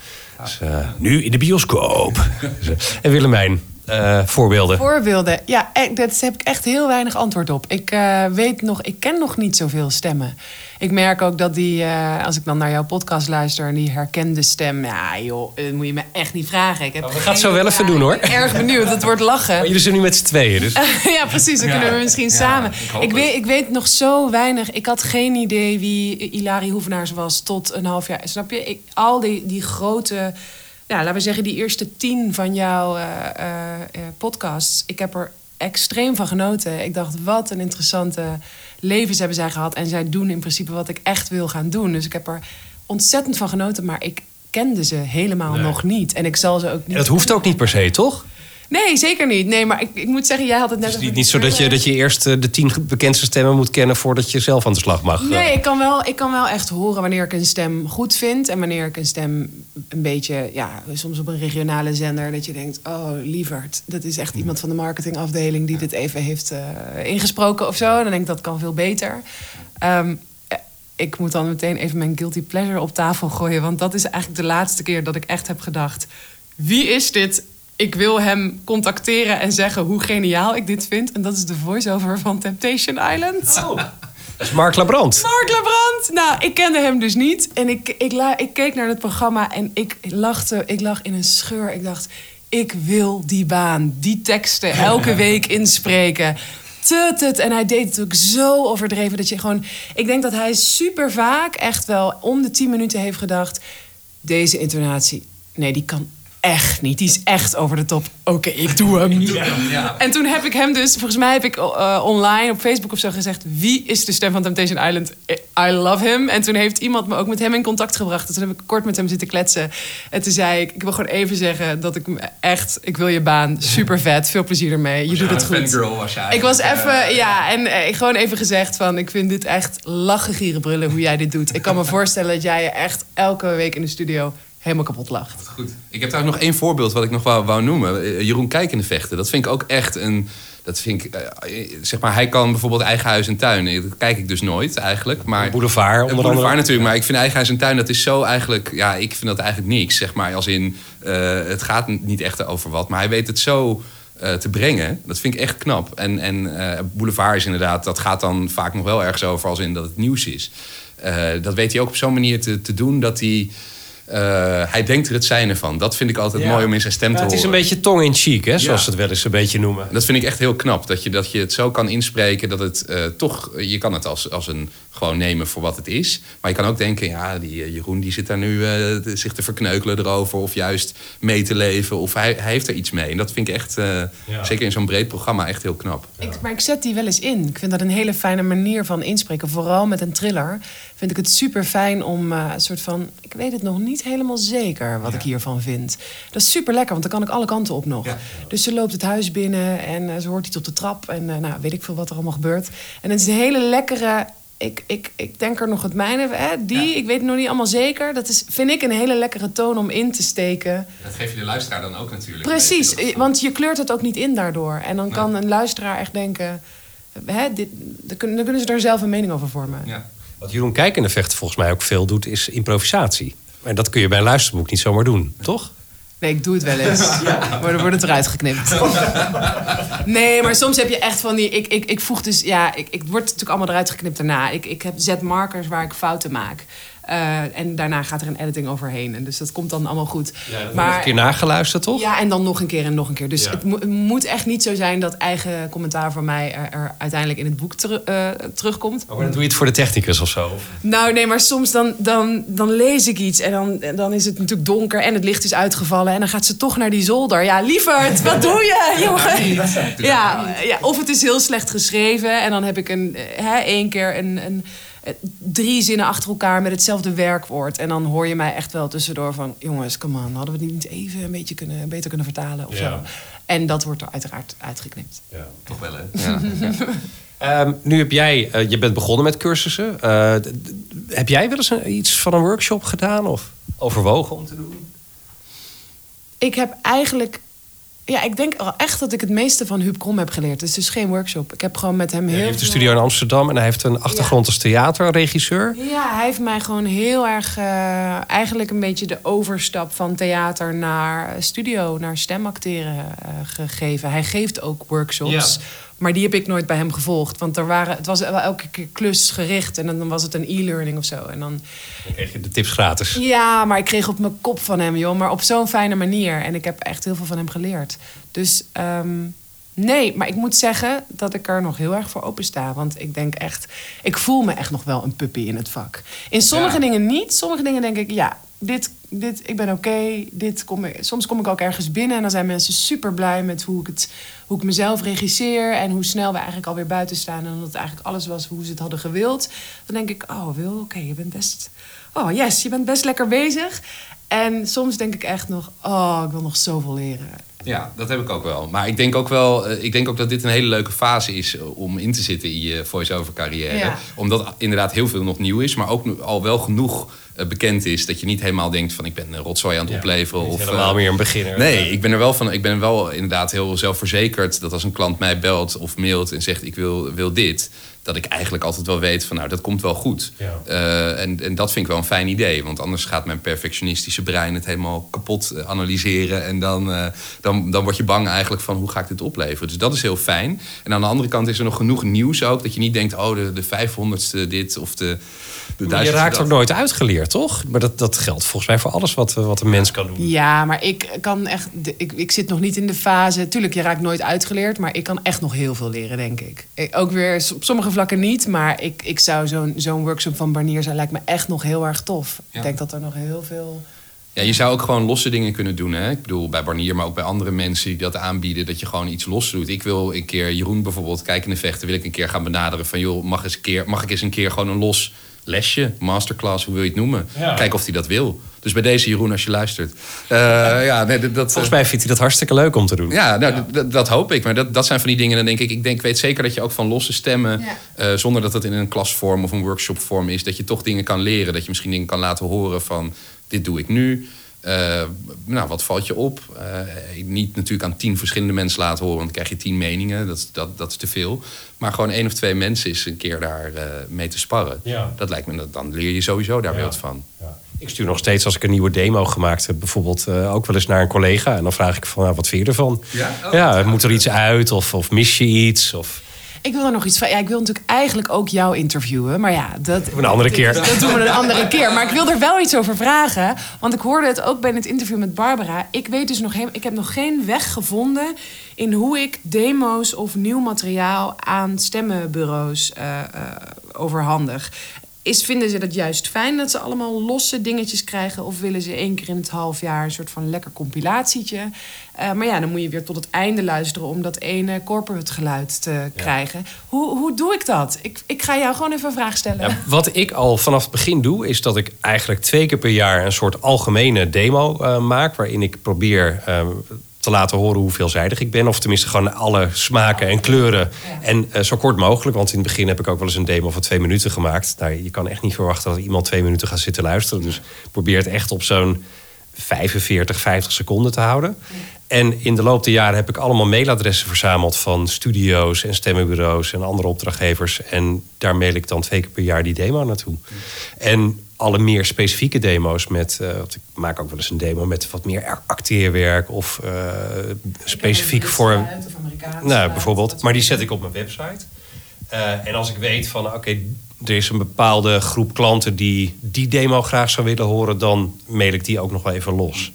S2: Dus, eh, nu in de bioscoop. en Willemijn, eh, voorbeelden.
S3: Voorbeelden. Ja, e- daar heb ik echt heel weinig antwoord op. Ik eh, weet nog, ik ken nog niet zoveel stemmen. Ik merk ook dat die, eh, als ik dan naar jouw podcast luister en die herkende stem, ja joh, dat moet je me echt niet vragen. Ik heb
S2: we gaan het zo wel even doen, hoor.
S3: Ik ben erg benieuwd. Het wordt lachen.
S2: Maar jullie zijn nu met z'n tweeën, dus...
S3: ja, precies. Dan kunnen we misschien samen.
S4: ik
S3: weet, ik weet nog zo weinig. Ik had geen idee wie Hilari Hoevenaars was tot een half jaar. Snap je? Ik, al die, die grote, ja, laten we zeggen, die eerste tien van jouw eh, eh, eh, podcasts. Ik heb er extreem van genoten. Ik dacht, wat een interessante levens hebben zij gehad. En zij doen in principe wat ik echt wil gaan doen. Dus ik heb er ontzettend van genoten. Maar ik kende ze helemaal
S2: Nee.
S3: nog niet. En ik zal ze ook niet...
S2: Dat hoeft ook niet per se, toch?
S3: Nee, zeker niet. Nee, maar ik, ik moet zeggen, jij had het net
S2: Het is niet, niet zo dat je, dat je eerst eh, de tien bekendste stemmen moet kennen... voordat je zelf aan de slag mag. eh.
S3: Nee, ik kan, wel, ik kan wel echt horen wanneer ik een stem goed vind. En wanneer ik een stem een beetje, ja, soms op een regionale zender. Dat je denkt, oh lieverd, dat is echt iemand van de marketingafdeling die dit even heeft eh, ingesproken of zo. Dan denk ik, dat kan veel beter. Ehm, eh, ik moet dan meteen even mijn guilty pleasure op tafel gooien. Want dat is eigenlijk de laatste keer dat ik echt heb gedacht... wie is dit? Ik wil hem contacteren en zeggen hoe geniaal ik dit vind. En dat is de voice-over van Temptation Island.
S2: Dat is Mark Labrand.
S3: Mark Lebrand. Nou, ik kende hem dus niet. En ik, ik, la, ik keek naar het programma en ik lachte. Ik lag in een scheur. Ik dacht, ik wil die baan. Die teksten elke week inspreken. Tut, tut. En hij deed het ook zo overdreven dat je gewoon... Ik denk dat hij super vaak echt wel om de 10 minuten heeft gedacht... Deze intonatie, nee, die kan echt niet. Die is echt over de top. Oké, ik doe hem. En toen heb ik hem dus, volgens mij heb ik eh, online op Facebook of zo gezegd: wie is de stem van Temptation Island? I love him. En toen heeft iemand me ook met hem in contact gebracht. Dus toen heb ik kort met hem zitten kletsen. En toen zei ik: ik wil gewoon even zeggen dat ik echt, ik wil je baan, super vet, veel plezier ermee. Je doet het goed.
S4: Fangirl was je
S3: Ik was even,
S4: eh,
S3: ja, en eh, gewoon even gezegd van... ik vind dit echt lachen, gieren, brullen hoe jij dit doet. Ik kan me voorstellen dat jij je echt elke week in de studio helemaal kapot lacht.
S4: Goed. Ik heb trouwens nog één voorbeeld wat ik nog wou, wou noemen. Eh, Jeroen Kijk in de vechten. Dat vind ik ook echt een. Dat vind ik, eh, zeg maar, hij kan bijvoorbeeld eigen huis en tuin. Eh, Dat kijk ik dus nooit eigenlijk. Maar,
S2: Boulevard, onder
S4: Boulevard
S2: andere.
S4: natuurlijk. Maar ik vind eigen huis en tuin, dat is zo eigenlijk... Ja, ik vind dat eigenlijk niks. Zeg maar, als in, eh, het gaat niet echt over wat. Maar hij weet het zo eh, te brengen. Dat vind ik echt knap. En, en eh, Boulevard is inderdaad, dat gaat dan vaak nog wel ergens over... als in dat het nieuws is. Eh, dat weet hij ook op zo'n manier te, te doen dat hij... eh, hij denkt er het zijne van. Dat vind ik altijd
S2: Ja.
S4: mooi om in zijn stem
S2: Ja,
S4: te
S2: het is een
S4: horen.
S2: beetje tong in cheek, hè, zoals
S4: Ja.
S2: ze het wel eens een beetje noemen.
S4: Dat vind ik echt heel knap. Dat je, dat je het zo kan inspreken dat het eh, toch... Je kan het als, als een gewoon nemen voor wat het is. Maar je kan ook denken, ja, die eh, Jeroen die zit daar nu eh, zich te verkneukelen erover. Of juist mee te leven. Of hij, hij heeft er iets mee. En dat vind ik echt, eh, zeker in zo'n breed programma, echt heel knap.
S3: Ik, maar ik zet die wel eens in. Ik vind dat een hele fijne manier van inspreken. Vooral met een thriller vind ik het super fijn om eh, een soort van... Ik weet het nog niet helemaal zeker wat ik hiervan vind. Dat is super lekker, want dan kan ik alle kanten op nog. Dus ze loopt het huis binnen en eh, ze hoort iets op de trap. En eh, nou, weet ik veel wat er allemaal gebeurt. En het is een hele lekkere... Ik, ik, ik denk er nog het mijne. Hè, die, ik weet het nog niet allemaal zeker. Dat is, vind ik een hele lekkere toon om in te steken.
S4: Dat geef je de luisteraar dan ook natuurlijk.
S3: Precies, want je kleurt het ook niet in daardoor. En dan kan een luisteraar echt denken... Hè, dit, dan, kunnen, dan kunnen ze er zelf een mening over vormen.
S4: Ja.
S2: Wat Jeroen Kijk in de vechten volgens mij ook veel doet, is improvisatie. En dat kun je bij een luisterboek niet zomaar doen, toch?
S3: Nee, ik doe het wel eens. Maar dan wordt het eruit geknipt. Nee, maar soms heb je echt van die... Ik, ik, ik voeg dus... Ja, ik, ik word natuurlijk allemaal eruit geknipt daarna. Ik, ik heb zet markers waar ik fouten maak. Eh, en daarna gaat er een editing overheen. En dus dat komt dan allemaal goed.
S2: Nog een keer nageluisterd, toch?
S3: Ja, en dan nog een keer en nog een keer. Dus
S2: Ja.
S3: het, mo- het moet echt niet zo zijn dat eigen commentaar van mij er, er uiteindelijk in het boek eh, terugkomt.
S2: Maar dan doe je het voor de technicus of zo?
S3: Nou, nee, maar soms dan, dan, dan lees ik iets en dan, dan is het natuurlijk donker en het licht is uitgevallen. En dan gaat ze toch naar die zolder. Ja, lieverd, wat doe je, jongen? Ja, ja, of het is heel slecht geschreven en dan heb ik een, eh, hè, één keer een, een, drie zinnen achter elkaar met hetzelfde werkwoord. En dan hoor je mij echt wel tussendoor van... jongens, come on, hadden we die niet even een beetje kunnen, beter kunnen vertalen of
S2: Ja.
S3: zo. En dat wordt er uiteraard uitgeknipt.
S4: Toch wel, hè? Ja.
S2: Ehm, nu heb jij, eh, je bent begonnen met cursussen. Eh, heb jij wel eens een- iets van een workshop gedaan of overwogen om te doen?
S3: Ik heb eigenlijk... Ja, ik denk echt dat ik het meeste van Huub Krom heb geleerd. Het is dus geen workshop. Ik heb gewoon met hem heel
S2: Hij heeft een studio in Amsterdam en hij heeft een achtergrond als theaterregisseur.
S3: Ja, hij heeft mij gewoon heel erg... eh, eigenlijk een beetje de overstap van theater naar studio... naar stemacteren eh, gegeven. Hij geeft ook workshops.
S2: Ja.
S3: Maar die heb ik nooit bij hem gevolgd. Want er waren, het was wel elke keer klusgericht. En dan was het een e-learning of zo. En dan,
S2: kreeg je de tips gratis.
S3: ja, maar ik kreeg op mijn kop van hem, joh. Maar op zo'n fijne manier. En ik heb echt heel veel van hem geleerd. Dus ehm, nee, maar ik moet zeggen dat ik er nog heel erg voor open sta. Want ik denk echt, ik voel me echt nog wel een puppy in het vak. In sommige
S4: Ja.
S3: dingen niet. Sommige dingen denk ik, ja, dit, dit, ik ben oké. dit kom ik, soms kom ik ook ergens binnen en dan zijn mensen super blij met hoe ik, het, hoe ik mezelf regisseer. En hoe snel we eigenlijk alweer buiten staan. En dat het eigenlijk alles was hoe ze het hadden gewild. Dan denk ik, oh Wil, oké, je bent best... Oh yes, je bent best lekker bezig. En soms denk ik echt nog, oh, ik wil nog zoveel leren.
S4: Ja, dat heb ik ook wel. Maar ik denk ook wel, eh, ik denk ook dat dit een hele leuke fase is eh, om in te zitten in je voice-over carrière.
S3: Ja.
S4: Omdat inderdaad heel veel nog nieuw is, maar ook al wel genoeg bekend is dat je niet helemaal denkt van ik ben een rotzooi aan het opleveren. Of,
S2: helemaal
S4: eh,
S2: meer een beginner.
S4: Nee, ik ben er wel van. Ik ben wel inderdaad heel zelfverzekerd dat als een klant mij belt of mailt en zegt ik wil, wil dit, dat ik eigenlijk altijd wel weet van nou dat komt wel goed.
S2: Ja.
S4: Eh, en, en dat vind ik wel een fijn idee, want anders gaat mijn perfectionistische brein het helemaal kapot eh, analyseren en dan, eh, dan, dan word je bang eigenlijk van hoe ga ik dit opleveren. Dus dat is heel fijn. En aan de andere kant is er nog genoeg nieuws ook dat je niet denkt oh de, de 500ste dit of de, de
S2: Maar je raakt
S4: dat.
S2: ook nooit uitgeleerd, toch? Maar dat, dat geldt volgens mij voor alles wat, wat een mens kan doen.
S3: Ja, maar ik kan echt. Ik, ik zit nog niet in de fase. Tuurlijk, je raakt nooit uitgeleerd, maar ik kan echt nog heel veel leren, denk ik. Ook weer op sommige vlakken niet, maar ik, ik zou zo'n zo'n workshop van Barnier zijn, lijkt me echt nog heel erg tof.
S4: Ja.
S3: Ik denk dat er nog heel veel.
S4: Ja, je zou ook gewoon losse dingen kunnen doen. Hè? Ik bedoel, bij Barnier, maar ook bij andere mensen die dat aanbieden, dat je gewoon iets los doet. Ik wil een keer Jeroen bijvoorbeeld, kijkende vechten, wil ik een keer gaan benaderen van joh, mag, eens een keer, mag ik eens een keer gewoon een los lesje, masterclass, hoe wil je het noemen?
S2: Ja.
S4: Kijken of hij dat wil. Dus bij deze Jeroen, als je luistert. Eh, ja, nee, dat, dat,
S2: Volgens mij vindt hij dat hartstikke leuk om te doen.
S4: ja, nou, dat hoop ik. Maar dat, dat zijn van die dingen. Dan denk ik, ik denk, weet zeker dat je ook van losse stemmen,
S3: Ja.
S4: eh, zonder dat het in een klasvorm of een workshopvorm is, dat je toch dingen kan leren. Dat je misschien dingen kan laten horen van, dit doe ik nu. Eh, nou, wat valt je op? Eh, niet natuurlijk aan tien verschillende mensen laten horen, want dan krijg je tien meningen. Dat, is- dat, dat is te veel. Maar gewoon één of twee mensen is een keer daar eh, mee te sparren.
S2: Ja.
S4: Dat lijkt me, dat- dan leer je sowieso daar
S2: Ja.
S4: wat van.
S2: Ja. Ik stuur nog steeds, als ik een nieuwe demo gemaakt heb, bijvoorbeeld eh, ook wel eens naar een collega. En dan vraag ik van, nou, wat vind je ervan?
S4: Ja? Oh,
S2: ja, moet er iets uit? Of, of mis je iets? Of...
S3: Ik wil er nog iets van. Ja, ik wil natuurlijk eigenlijk ook jou interviewen. Maar ja, dat.
S2: een andere keer.
S3: Dat doen we een andere keer. Maar ik wil er wel iets over vragen. Want ik hoorde het ook bij het interview met Barbara. Ik weet dus nog helemaal. Ik heb nog geen weg gevonden. in hoe ik demo's of nieuw materiaal aan stemmenbureaus eh, eh, overhandig. Is, vinden ze dat juist fijn dat ze allemaal losse dingetjes krijgen? Of willen ze één keer in het half jaar een soort van lekker compilatietje? Eh, maar ja, dan moet je weer tot het einde luisteren om dat ene corporate geluid te krijgen. Hoe, hoe doe ik dat? Ik, ik ga jou gewoon even een vraag stellen.
S2: Ja, wat ik al vanaf het begin doe, is dat ik eigenlijk twee keer per jaar een soort algemene demo eh, maak. Waarin ik probeer eh, te laten horen hoe veelzijdig ik ben. Of tenminste gewoon alle smaken en kleuren. En eh, zo kort mogelijk. Want in het begin heb ik ook wel eens een demo van twee minuten gemaakt. Nou, je kan echt niet verwachten dat iemand twee minuten gaat zitten luisteren. Dus probeer het echt op zo'n 45, 50 seconden te houden. En in de loop der jaren heb ik allemaal mailadressen verzameld van studio's en stemmenbureaus en andere opdrachtgevers. En daar mail ik dan twee keer per jaar die demo naartoe. En alle meer specifieke demo's met, want ik maak ook wel eens een demo met wat meer acteerwerk of eh, specifiek voor. Nou, bijvoorbeeld. Maar die zet ik op mijn website. Eh, en als ik weet van, oké, er is een bepaalde groep klanten die die demo graag zou willen horen, dan mail ik die ook nog wel even los.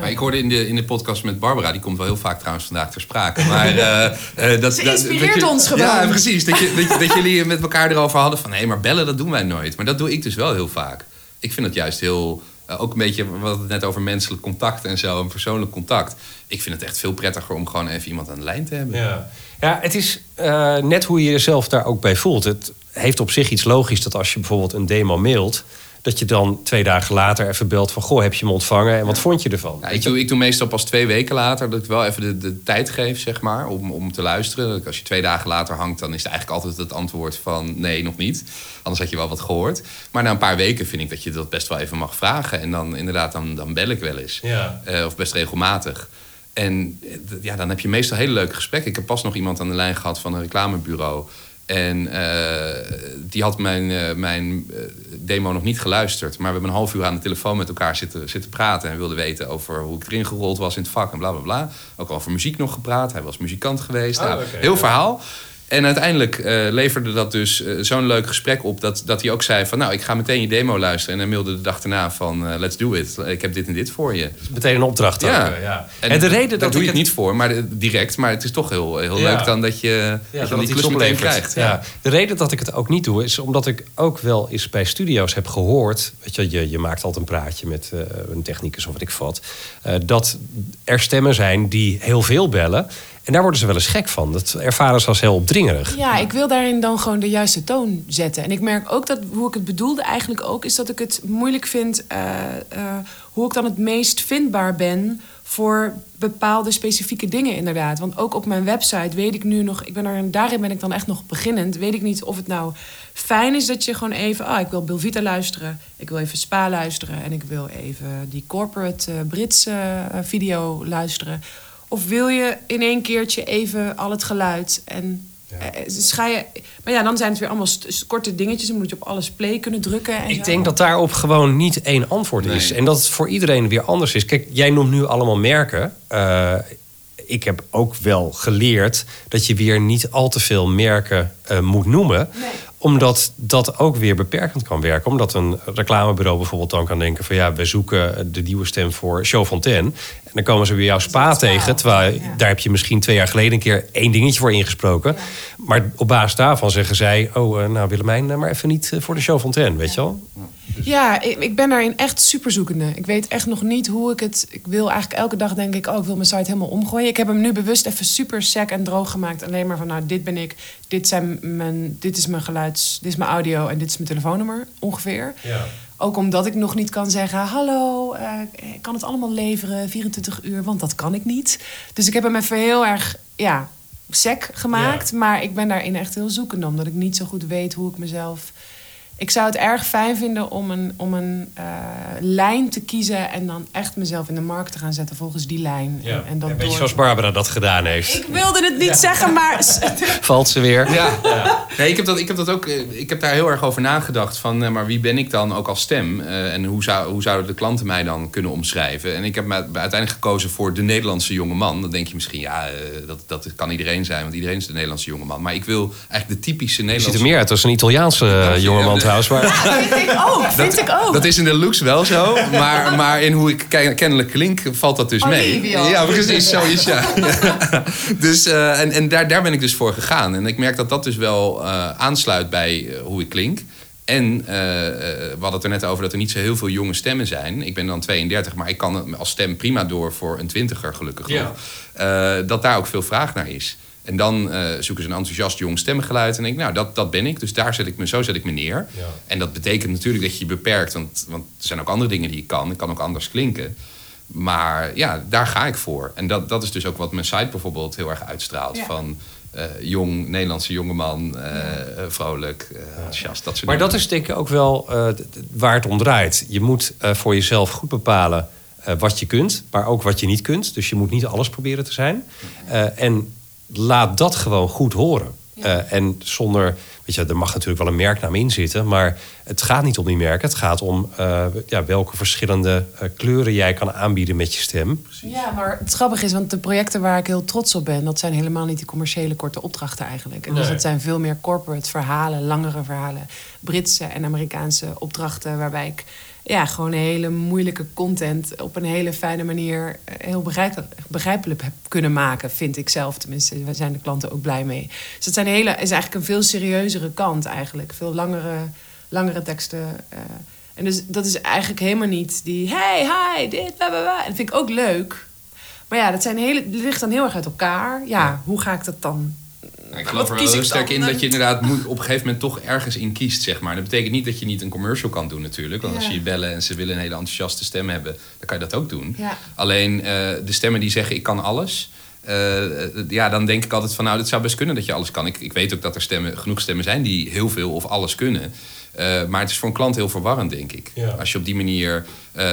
S4: Maar ik hoorde in de, in de podcast met Barbara, die komt wel heel vaak trouwens vandaag ter sprake. Maar, eh, eh, dat,
S3: Ze
S4: dat-
S3: inspireert
S4: dat je-
S3: ons gewoon.
S4: Ja, precies. Dat, je, dat, dat jullie met elkaar erover hadden van... hé, maar bellen, dat doen wij nooit. Maar dat doe ik dus wel heel vaak. Ik vind het juist heel... eh, ook een beetje, we hadden het net over menselijk contact en zo, en persoonlijk contact. Ik vind het echt veel prettiger om gewoon even iemand aan de lijn te hebben.
S2: Ja, ja het is eh, net hoe je jezelf daar ook bij voelt. Het heeft op zich iets logisch dat als je bijvoorbeeld een demo mailt... dat je dan twee dagen later even belt van... goh, heb je hem ontvangen en wat vond je ervan?
S4: Ja, ik, doe, ik doe meestal pas twee weken later dat ik wel even de, de tijd geef, zeg maar, om, om te luisteren. Als je twee dagen later hangt, dan is het eigenlijk altijd het antwoord van nee, nog niet. Anders had je wel wat gehoord. Maar na een paar weken vind ik dat je dat best wel even mag vragen. En dan inderdaad, dan, dan bel ik wel eens.
S2: Ja.
S4: Eh, of best regelmatig. En eh, ja, dan heb je meestal hele leuke gesprekken. Ik heb pas nog iemand aan de lijn gehad van een reclamebureau. En eh, die had mijn, eh, mijn eh, demo nog niet geluisterd. Maar we hebben een half uur aan de telefoon met elkaar zitten, zitten praten. En wilde weten over hoe ik erin gerold was in het vak en bla bla bla. Ook over muziek nog gepraat. Hij was muzikant geweest.
S2: Oh,
S4: Nou, heel
S2: ja.
S4: verhaal. En uiteindelijk eh, leverde dat dus eh, zo'n leuk gesprek op... Dat, dat hij ook zei van nou, ik ga meteen je demo luisteren. En hij mailde de dag daarna van eh, let's do it. Ik heb dit en dit voor je.
S2: Meteen een opdracht
S4: Ja.
S2: ja.
S4: En,
S2: En, de reden
S4: daar
S2: dat
S4: doe
S2: ik
S4: je het niet voor, maar direct. Maar het is toch heel, heel
S2: Ja.
S4: leuk dan dat je,
S2: Ja,
S4: dat je
S2: dat
S4: die klus meteen krijgt.
S2: Ja. De reden dat ik het ook niet doe, is omdat ik ook wel eens bij studio's heb gehoord. Weet je, je, je maakt altijd een praatje met een technicus of wat ik vat. dat er stemmen zijn die heel veel bellen. En daar worden ze wel eens gek van. Dat ervaren ze als heel opdringerig.
S3: Ja, ik wil daarin dan gewoon de juiste toon zetten. En ik merk ook dat hoe ik het bedoelde eigenlijk ook... is dat ik het moeilijk vind eh, eh, hoe ik dan het meest vindbaar ben... voor bepaalde specifieke dingen inderdaad. Want ook op mijn website weet ik nu nog... Ik ben daarin ben ik dan echt nog beginnend. Weet ik niet of het nou fijn is dat je gewoon even... Ah, ik wil Bilvita luisteren. Ik wil even Spa luisteren. En ik wil even die corporate eh, Britse video luisteren. Of wil je in één keertje even al het geluid en eh, dus ga je, maar ja, dan zijn het weer allemaal korte dingetjes. Dan moet je op alles play kunnen drukken. En
S2: Ik
S3: zo.
S2: denk dat daarop gewoon niet één antwoord is. En dat het voor iedereen weer anders is. Kijk, jij noemt nu allemaal merken. Eh, ik heb ook wel geleerd dat je weer niet al te veel merken eh, moet noemen. Omdat dat ook weer beperkend kan werken. Omdat een reclamebureau bijvoorbeeld dan kan denken van ja, we zoeken de nieuwe stem voor Show Fontaine. Dan komen ze weer jouw spa tegen. Terwijl daar heb je misschien twee jaar geleden een keer één dingetje voor ingesproken. Maar op basis daarvan zeggen zij: Oh, eh, nou Willemijn, eh, maar even niet eh, voor de Show Fontaine, weet je wel?
S3: Ja, ik, ik ben daarin echt super zoekende. Ik weet echt nog niet hoe ik het... Ik wil eigenlijk elke dag denk ik... oh, ik wil mijn site helemaal omgooien. Ik heb hem nu bewust even super sec en droog gemaakt. Alleen maar van, nou, dit ben ik. Dit, zijn mijn, dit is mijn geluids... Dit is mijn audio en dit is mijn telefoonnummer, ongeveer. Ook omdat ik nog niet kan zeggen... hallo, eh, ik kan het allemaal leveren, 24 uur. Want dat kan ik niet. Dus ik heb hem even heel erg, ja, sec gemaakt. Maar ik ben daarin echt heel zoekende. Omdat ik niet zo goed weet hoe ik mezelf... Ik zou het erg fijn vinden om een, om een eh, lijn te kiezen... en dan echt mezelf in de markt te gaan zetten volgens die lijn. En, en dat
S2: Een beetje
S3: door-
S2: zoals Barbara dat gedaan heeft.
S3: Ik wilde het niet zeggen, maar...
S2: Valt ze weer.
S4: Ja, Nee, ik, heb dat, ik heb dat ook. eh, Ik heb daar heel erg over nagedacht. Van, eh, maar wie ben ik dan ook als stem? Eh, en hoe, zou, hoe zouden de klanten mij dan kunnen omschrijven? En ik heb me uiteindelijk gekozen voor de Nederlandse jonge man. Dan denk je misschien, ja, eh, dat, dat kan iedereen zijn, want iedereen is de Nederlandse jonge man. Maar ik wil eigenlijk de typische
S2: Je ziet
S4: Nederlandse.
S2: er meer uit als een Italiaanse uh, jongeman
S4: Ja,
S2: trouwens. Maar
S3: vind ik ook, vind ik ook.
S4: Dat is in de looks wel zo, maar, maar in hoe ik ke- kennelijk klink valt dat dus mee.
S3: Olivia.
S4: Ja, precies, zoiets, ja. dus, eh, en en daar, daar ben ik dus voor gegaan. En ik merk dat dat dus wel eh, aansluit bij eh, hoe ik klink. En eh, eh, we hadden het er net over dat er niet zo heel veel jonge stemmen zijn. Ik ben dan 32, maar ik kan als stem prima door voor een twintiger, gelukkig
S2: Ja.
S4: Eh, dat daar ook veel vraag naar is. En dan eh, zoeken ze een enthousiast jong stemgeluid. En denk ik, nou, dat, dat ben ik. Dus daar zet ik me, zo zet ik me neer.
S2: Ja.
S4: En dat betekent natuurlijk dat je je beperkt. Want, want er zijn ook andere dingen die ik kan. Ik kan ook anders klinken. Maar ja, daar ga ik voor. En dat, dat is dus ook wat mijn site bijvoorbeeld heel erg uitstraalt.
S3: Ja.
S4: Van eh, jong, Nederlandse jongeman, eh vrolijk, enthousiast. Dat soort
S2: Maar
S4: dingen.
S2: dat is denk ik ook wel eh, waar het om draait. Je moet eh, voor jezelf goed bepalen eh, wat je kunt, maar ook wat je niet kunt. Dus je moet niet alles proberen te zijn. Eh, en laat dat gewoon goed horen. Eh, en zonder, weet je, er mag natuurlijk wel een merknaam in zitten, maar het gaat niet om die merken. Het gaat om eh, ja, welke verschillende eh, kleuren jij kan aanbieden met je stem.
S3: Ja, maar het grappige is, want de projecten waar ik heel trots op ben... dat zijn helemaal niet die commerciële korte opdrachten eigenlijk. En dus dat zijn veel meer corporate verhalen, langere verhalen. Britse en Amerikaanse opdrachten waarbij ik... Ja, gewoon hele moeilijke content op een hele fijne manier eh, heel begrijpelijk, heb kunnen maken, vind ik zelf. Tenminste, daar zijn de klanten ook blij mee. Dus dat zijn hele, is eigenlijk een veel serieuzere kant eigenlijk. Veel langere, langere teksten. eh. en dus dat is eigenlijk helemaal niet die hey, hi, dit, bla, bla, bla. En dat vind ik ook leuk. Maar ja, dat zijn hele, dat ligt dan heel erg uit elkaar. Ja, hoe ga ik dat dan
S4: Nou, ik geloof er wel heel sterk in dat je inderdaad moet, op een gegeven moment toch ergens in kiest, zeg maar. Dat betekent niet dat je niet een commercial kan doen natuurlijk. Want als
S3: Ja.
S4: je je bellen en ze willen een hele enthousiaste stem hebben, dan kan je dat ook doen.
S3: Ja.
S4: Alleen eh, de stemmen die zeggen ik kan alles... eh, ja, dan denk ik altijd van nou, het zou best kunnen dat je alles kan. Ik, ik weet ook dat er stemmen, genoeg stemmen zijn die heel veel of alles kunnen. Eh, maar het is voor een klant heel verwarrend, denk ik.
S2: Ja.
S4: Als je op die manier eh,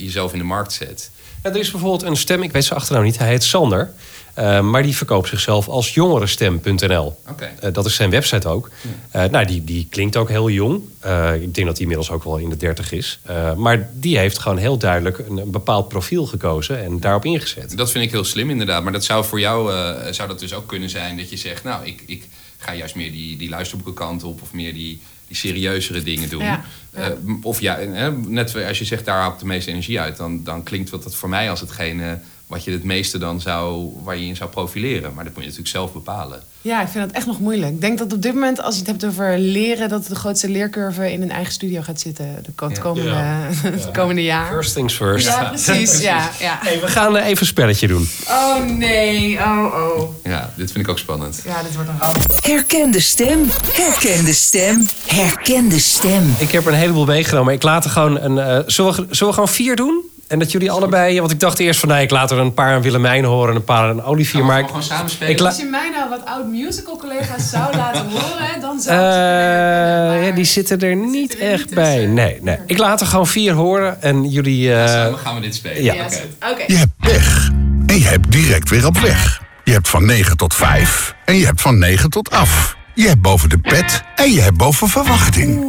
S4: jezelf in de markt zet.
S2: Ja, er is bijvoorbeeld een stem, ik weet zijn achternaam niet, hij heet Sander. Eh, maar die verkoopt zichzelf als jongerenstem.nl.
S4: Oké.
S2: Eh, dat is zijn website ook. Eh, nou, die, die klinkt ook heel jong. Eh, ik denk dat hij inmiddels ook wel in de dertig is. Eh, maar die heeft gewoon heel duidelijk een, een bepaald profiel gekozen en daarop ingezet.
S4: Dat vind ik heel slim inderdaad. Maar dat zou voor jou eh, zou dat dus ook kunnen zijn dat je zegt... nou, ik, ik ga juist meer die, die luisterboekenkant op... of meer die, die serieuzere dingen doen.
S3: Ja, ja.
S4: Eh, of ja, hè, net als je zegt, daar haal ik de meeste energie uit... dan, dan klinkt dat voor mij als hetgene wat je het meeste dan zou... waar je in zou profileren. Maar dat moet je natuurlijk zelf bepalen.
S3: Ja, ik vind dat echt nog moeilijk. Ik denk dat op dit moment, als je het hebt over leren, dat de grootste leercurve in een eigen studio gaat zitten. De
S4: Ja.
S3: komende,
S2: Ja.
S3: komende jaar.
S2: First things first.
S3: Ja, precies. Ja, ja.
S2: Hey, we gaan eh, even een spelletje doen.
S3: Oh nee, oh oh.
S4: Ja, dit vind ik ook spannend.
S3: Ja, dit wordt een ramp.
S1: Herken de stem. Herken de stem. Herken de stem.
S2: Ik heb er een heleboel meegenomen. Ik laat er gewoon een. eh, zullen, we, zullen we gewoon vier doen? En dat jullie allebei. Want ik dacht eerst van nee, ik laat er een paar aan Willemijn horen en een paar aan Olivier.
S4: Gaan we
S2: Maar ik,
S4: gewoon samen spelen?
S3: Als je mij nou wat oud musical collega's zou laten horen, dan zou herkennen,
S2: ja, die zitten er niet
S3: zitten er
S2: echt
S3: niet
S2: bij. Nee, nee. Ik laat er gewoon vier horen en jullie. eh,
S4: Samen gaan we dit spelen.
S2: ja.
S3: Ja,
S4: Oké.
S7: Je hebt pech. En je hebt direct weer op weg. Je hebt van 9 tot 5. En je hebt van 9 tot af. Je hebt boven de pet. En je hebt boven verwachting.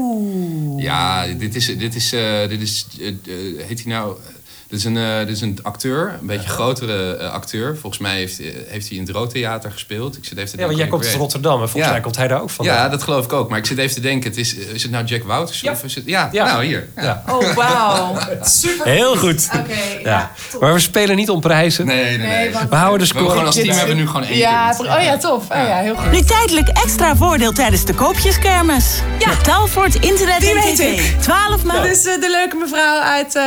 S4: Ja, dit is, dit is, eh, dit is heet hij nou... Dit is, een, eh, dit is een acteur, een beetje grotere eh, acteur. Volgens mij heeft, eh, heeft hij in het Rood Theater gespeeld. Ik zit even te
S2: Ja, want jij komt uit
S4: hij
S2: Rotterdam en volgens
S4: Ja.
S2: mij komt hij daar ook van.
S4: Ja, dat geloof ik ook. Maar ik zit even te denken, het is, is het nou Jack Wouters?
S2: Ja.
S4: Of is het, ja,
S2: Ja.
S4: nou hier. Ja.
S2: Ja.
S3: Oh, wauw. Super.
S2: Heel goed.
S3: Oké, ja.
S2: Ja. Maar we spelen niet om prijzen.
S4: Nee, nee, nee.
S3: Nee, want-
S2: We houden de
S4: We hebben
S2: score.
S4: gewoon als team hebben we nu gewoon één
S3: Ja,
S4: punt.
S3: oh ja, tof. Oh ja, heel goed.
S8: Nu tijdelijk extra voordeel tijdens de koopjeskermis. Ja. Betaal voor het internet
S3: Die
S8: en
S3: weet
S8: tv.
S3: ik.
S8: 12
S3: Dat
S8: maanden.
S3: is eh, de leuke mevrouw uit...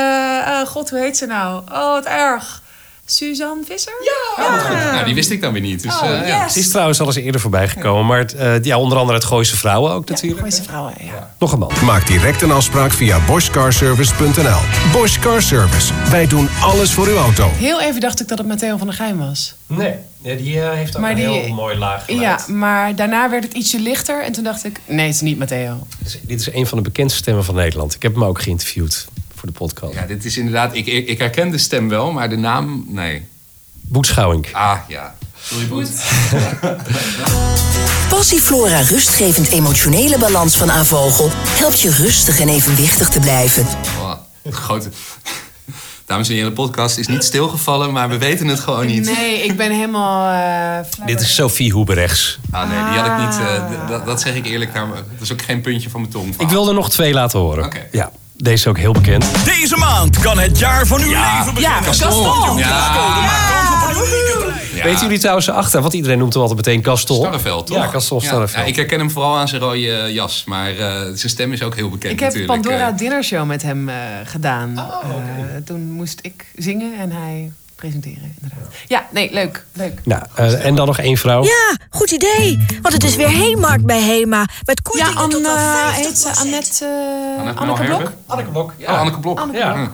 S3: God, hoe heet ze nou? Oh, wat erg. Suzanne Visser? Ja.
S4: Nou, die wist ik dan weer niet. Dus,
S3: Oh,
S4: eh, ja.
S3: yes.
S2: Ze is trouwens al eens eerder voorbij gekomen. Maar het, eh, ja, onder andere het Gooise Vrouwen ook natuurlijk.
S3: Mooiste vrouwen, ja.
S2: Nog een man.
S7: Maak direct een afspraak via boschcarservice.nl. Bosch Car Service. Wij doen alles voor uw auto.
S3: Heel even dacht ik dat het Matteo van der Geijn was.
S2: Nee, ja, die eh, heeft ook
S3: Maar
S2: een
S3: die-
S2: heel mooi laag geluid.
S3: Ja, maar daarna werd het ietsje lichter. En toen dacht ik, nee, het is niet Matteo.
S2: Dit is- Dit is een van de bekendste stemmen van Nederland. Ik heb hem ook geïnterviewd voor de podcast.
S4: Ja, dit is inderdaad... Ik, ik, ik herken de stem wel, maar de naam... Nee.
S2: Boet Schouwink.
S4: Ah, ja. Sorry, Boet.
S1: Passiflora rustgevend emotionele balans van Avogel helpt je rustig en evenwichtig te blijven.
S4: Oh, grote... Dames en heren, de podcast is niet stilgevallen, maar we weten het gewoon niet.
S3: Nee, ik ben helemaal... eh,
S2: Dit is Sophie Hoeberechts.
S4: Ah nee, die had ik niet. eh, d- dat, dat zeg ik eerlijk. Dat is ook geen puntje van mijn tong.
S2: Ik wil er nog twee laten horen.
S4: Oké.
S2: Ja, deze is ook heel bekend.
S9: Deze maand kan het jaar van uw leven beginnen.
S3: Ja, Gaston.
S4: Ja.
S2: Weten jullie trouwens achter? Want iedereen noemt hem altijd meteen Gaston.
S4: Starreveld, toch?
S2: Ja, Gaston Starreveld.
S4: Ja, ik herken hem vooral aan zijn rode eh, jas. Maar eh, zijn stem is ook heel bekend
S3: Ik heb
S4: natuurlijk.
S3: Pandora
S4: Eh,
S3: Dinner Show met hem eh, gedaan. Eh, toen moest ik zingen en hij presenteren, inderdaad. Ja, nee, leuk. leuk.
S2: Nou, eh, en dan nog één vrouw.
S10: Ja, goed idee. Want het is weer Heemarkt bij Hema. Met kortingen
S3: Ja,
S10: tot wel
S3: Anne,
S10: 50%.
S3: heet ze Annette... eh,
S4: Annette
S3: Anneke? Blok?
S2: Anneke Blok.
S4: Oh, Anneke Blok.
S3: Anneke
S2: Ja.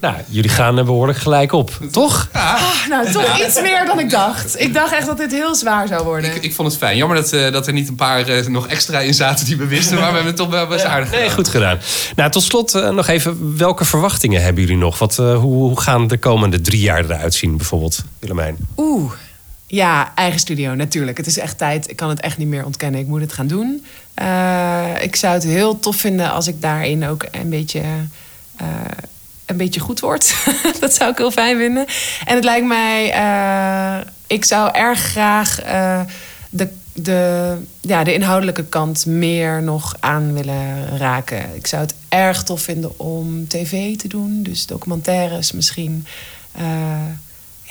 S2: Nou, jullie gaan er behoorlijk gelijk op. Toch?
S3: Ah, nou, toch iets meer dan ik dacht. Ik dacht echt dat dit heel zwaar zou worden.
S4: Ik, ik vond het fijn. Jammer dat, eh, dat er niet een paar eh, nog extra in zaten die we wisten. Maar we hebben het toch wel best aardig
S2: Nee,
S4: gedaan.
S2: goed gedaan. Nou, tot slot eh, nog even. Welke verwachtingen hebben jullie nog? Wat, eh, hoe, hoe gaan de komende drie jaar eruit zien, bijvoorbeeld, Willemijn?
S3: Oeh. Ja, eigen studio, natuurlijk. Het is echt tijd. Ik kan het echt niet meer ontkennen. Ik moet het gaan doen. Eh, ik zou het heel tof vinden als ik daarin ook een beetje, eh, een beetje goed word. dat zou ik heel fijn vinden. En het lijkt mij... eh, ik zou erg graag eh, de, de, ja, de inhoudelijke kant meer nog aan willen raken. Ik zou het erg tof vinden om tv te doen. Dus documentaires misschien. Eh,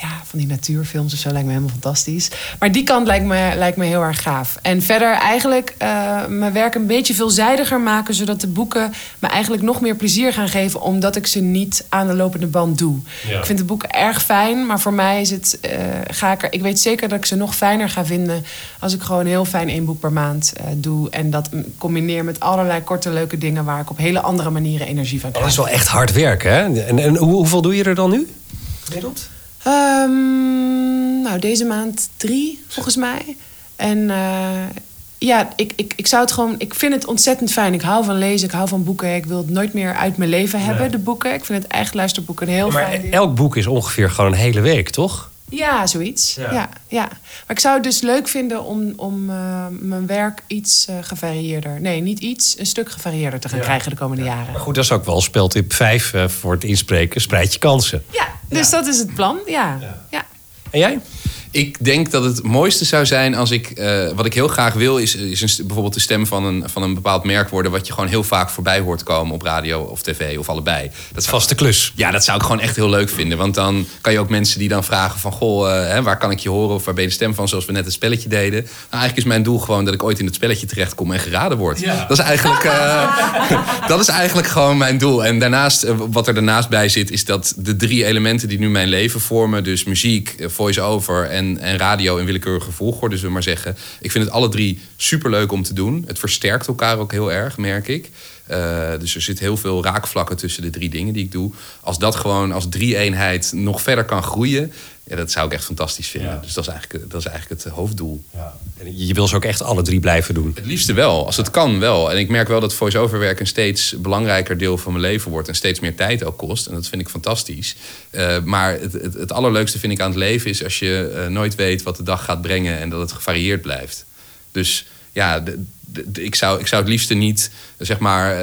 S3: ja, van die natuurfilms of zo lijkt me helemaal fantastisch. Maar die kant lijkt me, lijkt me heel erg gaaf. En verder eigenlijk uh, mijn werk een beetje veelzijdiger maken... zodat de boeken me eigenlijk nog meer plezier gaan geven... omdat ik ze niet aan de lopende band doe. Ik vind de boeken erg fijn, maar voor mij is het... Uh, ga ik, er, ik weet zeker dat ik ze nog fijner ga vinden... als ik gewoon heel fijn één boek per maand uh, doe... en dat combineer met allerlei korte leuke dingen... waar ik op hele andere manieren energie van krijg.
S2: Dat is wel echt hard werk, hè? En, en hoe, hoeveel doe je er dan nu? Gemiddeld?
S3: Um, nou, deze maand drie, volgens mij. En uh, ja, ik, ik, ik zou het gewoon. Ik vind het ontzettend fijn. Ik hou van lezen, ik hou van boeken. Ik wil het nooit meer uit mijn leven hebben, nee. de boeken. Ik vind het echt luisterboeken heel
S2: ja, maar
S3: fijn.
S2: Elk boek is ongeveer gewoon een hele week, toch?
S3: Ja, zoiets. Ja. ja. Ja, Maar ik zou het dus leuk vinden om, om uh, mijn werk iets uh, gevarieerder... Nee, niet iets, een stuk gevarieerder te gaan ja. krijgen de komende
S2: ja.
S3: jaren.
S2: Maar goed, dat is ook wel speltip 5 uh, voor het inspreken. Spreid je kansen.
S3: Ja, dus dat is het plan. Ja. ja.
S2: En jij?
S4: Ik denk dat het mooiste zou zijn als ik. Uh, wat ik heel graag wil, is, is een, bijvoorbeeld de stem van een, van een bepaald merk worden. wat je gewoon heel vaak voorbij hoort komen op radio of tv of allebei.
S2: Dat zou, vaste klus.
S4: Ja, dat zou ik gewoon echt heel leuk vinden. Want dan kan je ook mensen die dan vragen: van goh, uh, hè, waar kan ik je horen of waar ben je de stem van? Zoals we net het spelletje deden. Nou, eigenlijk is mijn doel gewoon dat ik ooit in het spelletje terechtkom en geraden word. Ja. Dat, is eigenlijk, uh, dat is eigenlijk gewoon mijn doel. En daarnaast, wat er daarnaast bij zit, is dat de drie elementen die nu mijn leven vormen: dus muziek, voice-over en, en radio in willekeurige volgorde, zullen we maar zeggen. Ik vind het alle drie superleuk om te doen. Het versterkt elkaar ook heel erg, merk ik. Uh, dus er zit heel veel raakvlakken tussen de drie dingen die ik doe. Als dat gewoon als drie-eenheid nog verder kan groeien... Ja, dat zou ik echt fantastisch vinden. Ja. Dus dat is, eigenlijk, dat is eigenlijk het hoofddoel. Ja.
S2: En je wil ze ook echt alle drie blijven doen?
S4: Het liefste wel, als het kan wel. En ik merk wel dat voice-over werk een steeds belangrijker deel van mijn leven wordt... en steeds meer tijd ook kost. En dat vind ik fantastisch. Uh, maar het, het, het, allerleukste vind ik aan het leven is... als je uh, nooit weet wat de dag gaat brengen... en dat het gevarieerd blijft. Dus ja, de, ik, zou, ik zou het liefste niet, zeg maar, uh,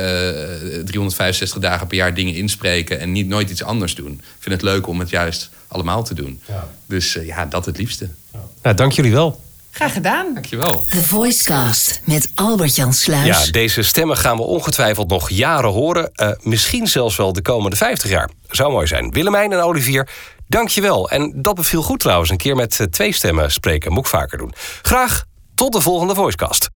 S4: 365 dagen per jaar dingen inspreken en niet nooit iets anders doen. Ik vind het leuk om het juist allemaal te doen. Ja. Dus uh, ja, dat het liefste.
S2: Ja. Nou, dank jullie wel.
S3: Graag gedaan.
S4: Dankjewel.
S1: The Voicecast met Albert-Jan Sluis.
S2: Ja, deze stemmen gaan we ongetwijfeld nog jaren horen. Uh, misschien zelfs wel de komende 50 jaar. Zou mooi zijn. Willemijn en Olivier, dankjewel. En dat beviel goed trouwens. Een keer met twee stemmen spreken moet ik vaker doen. Graag tot de volgende Voicecast.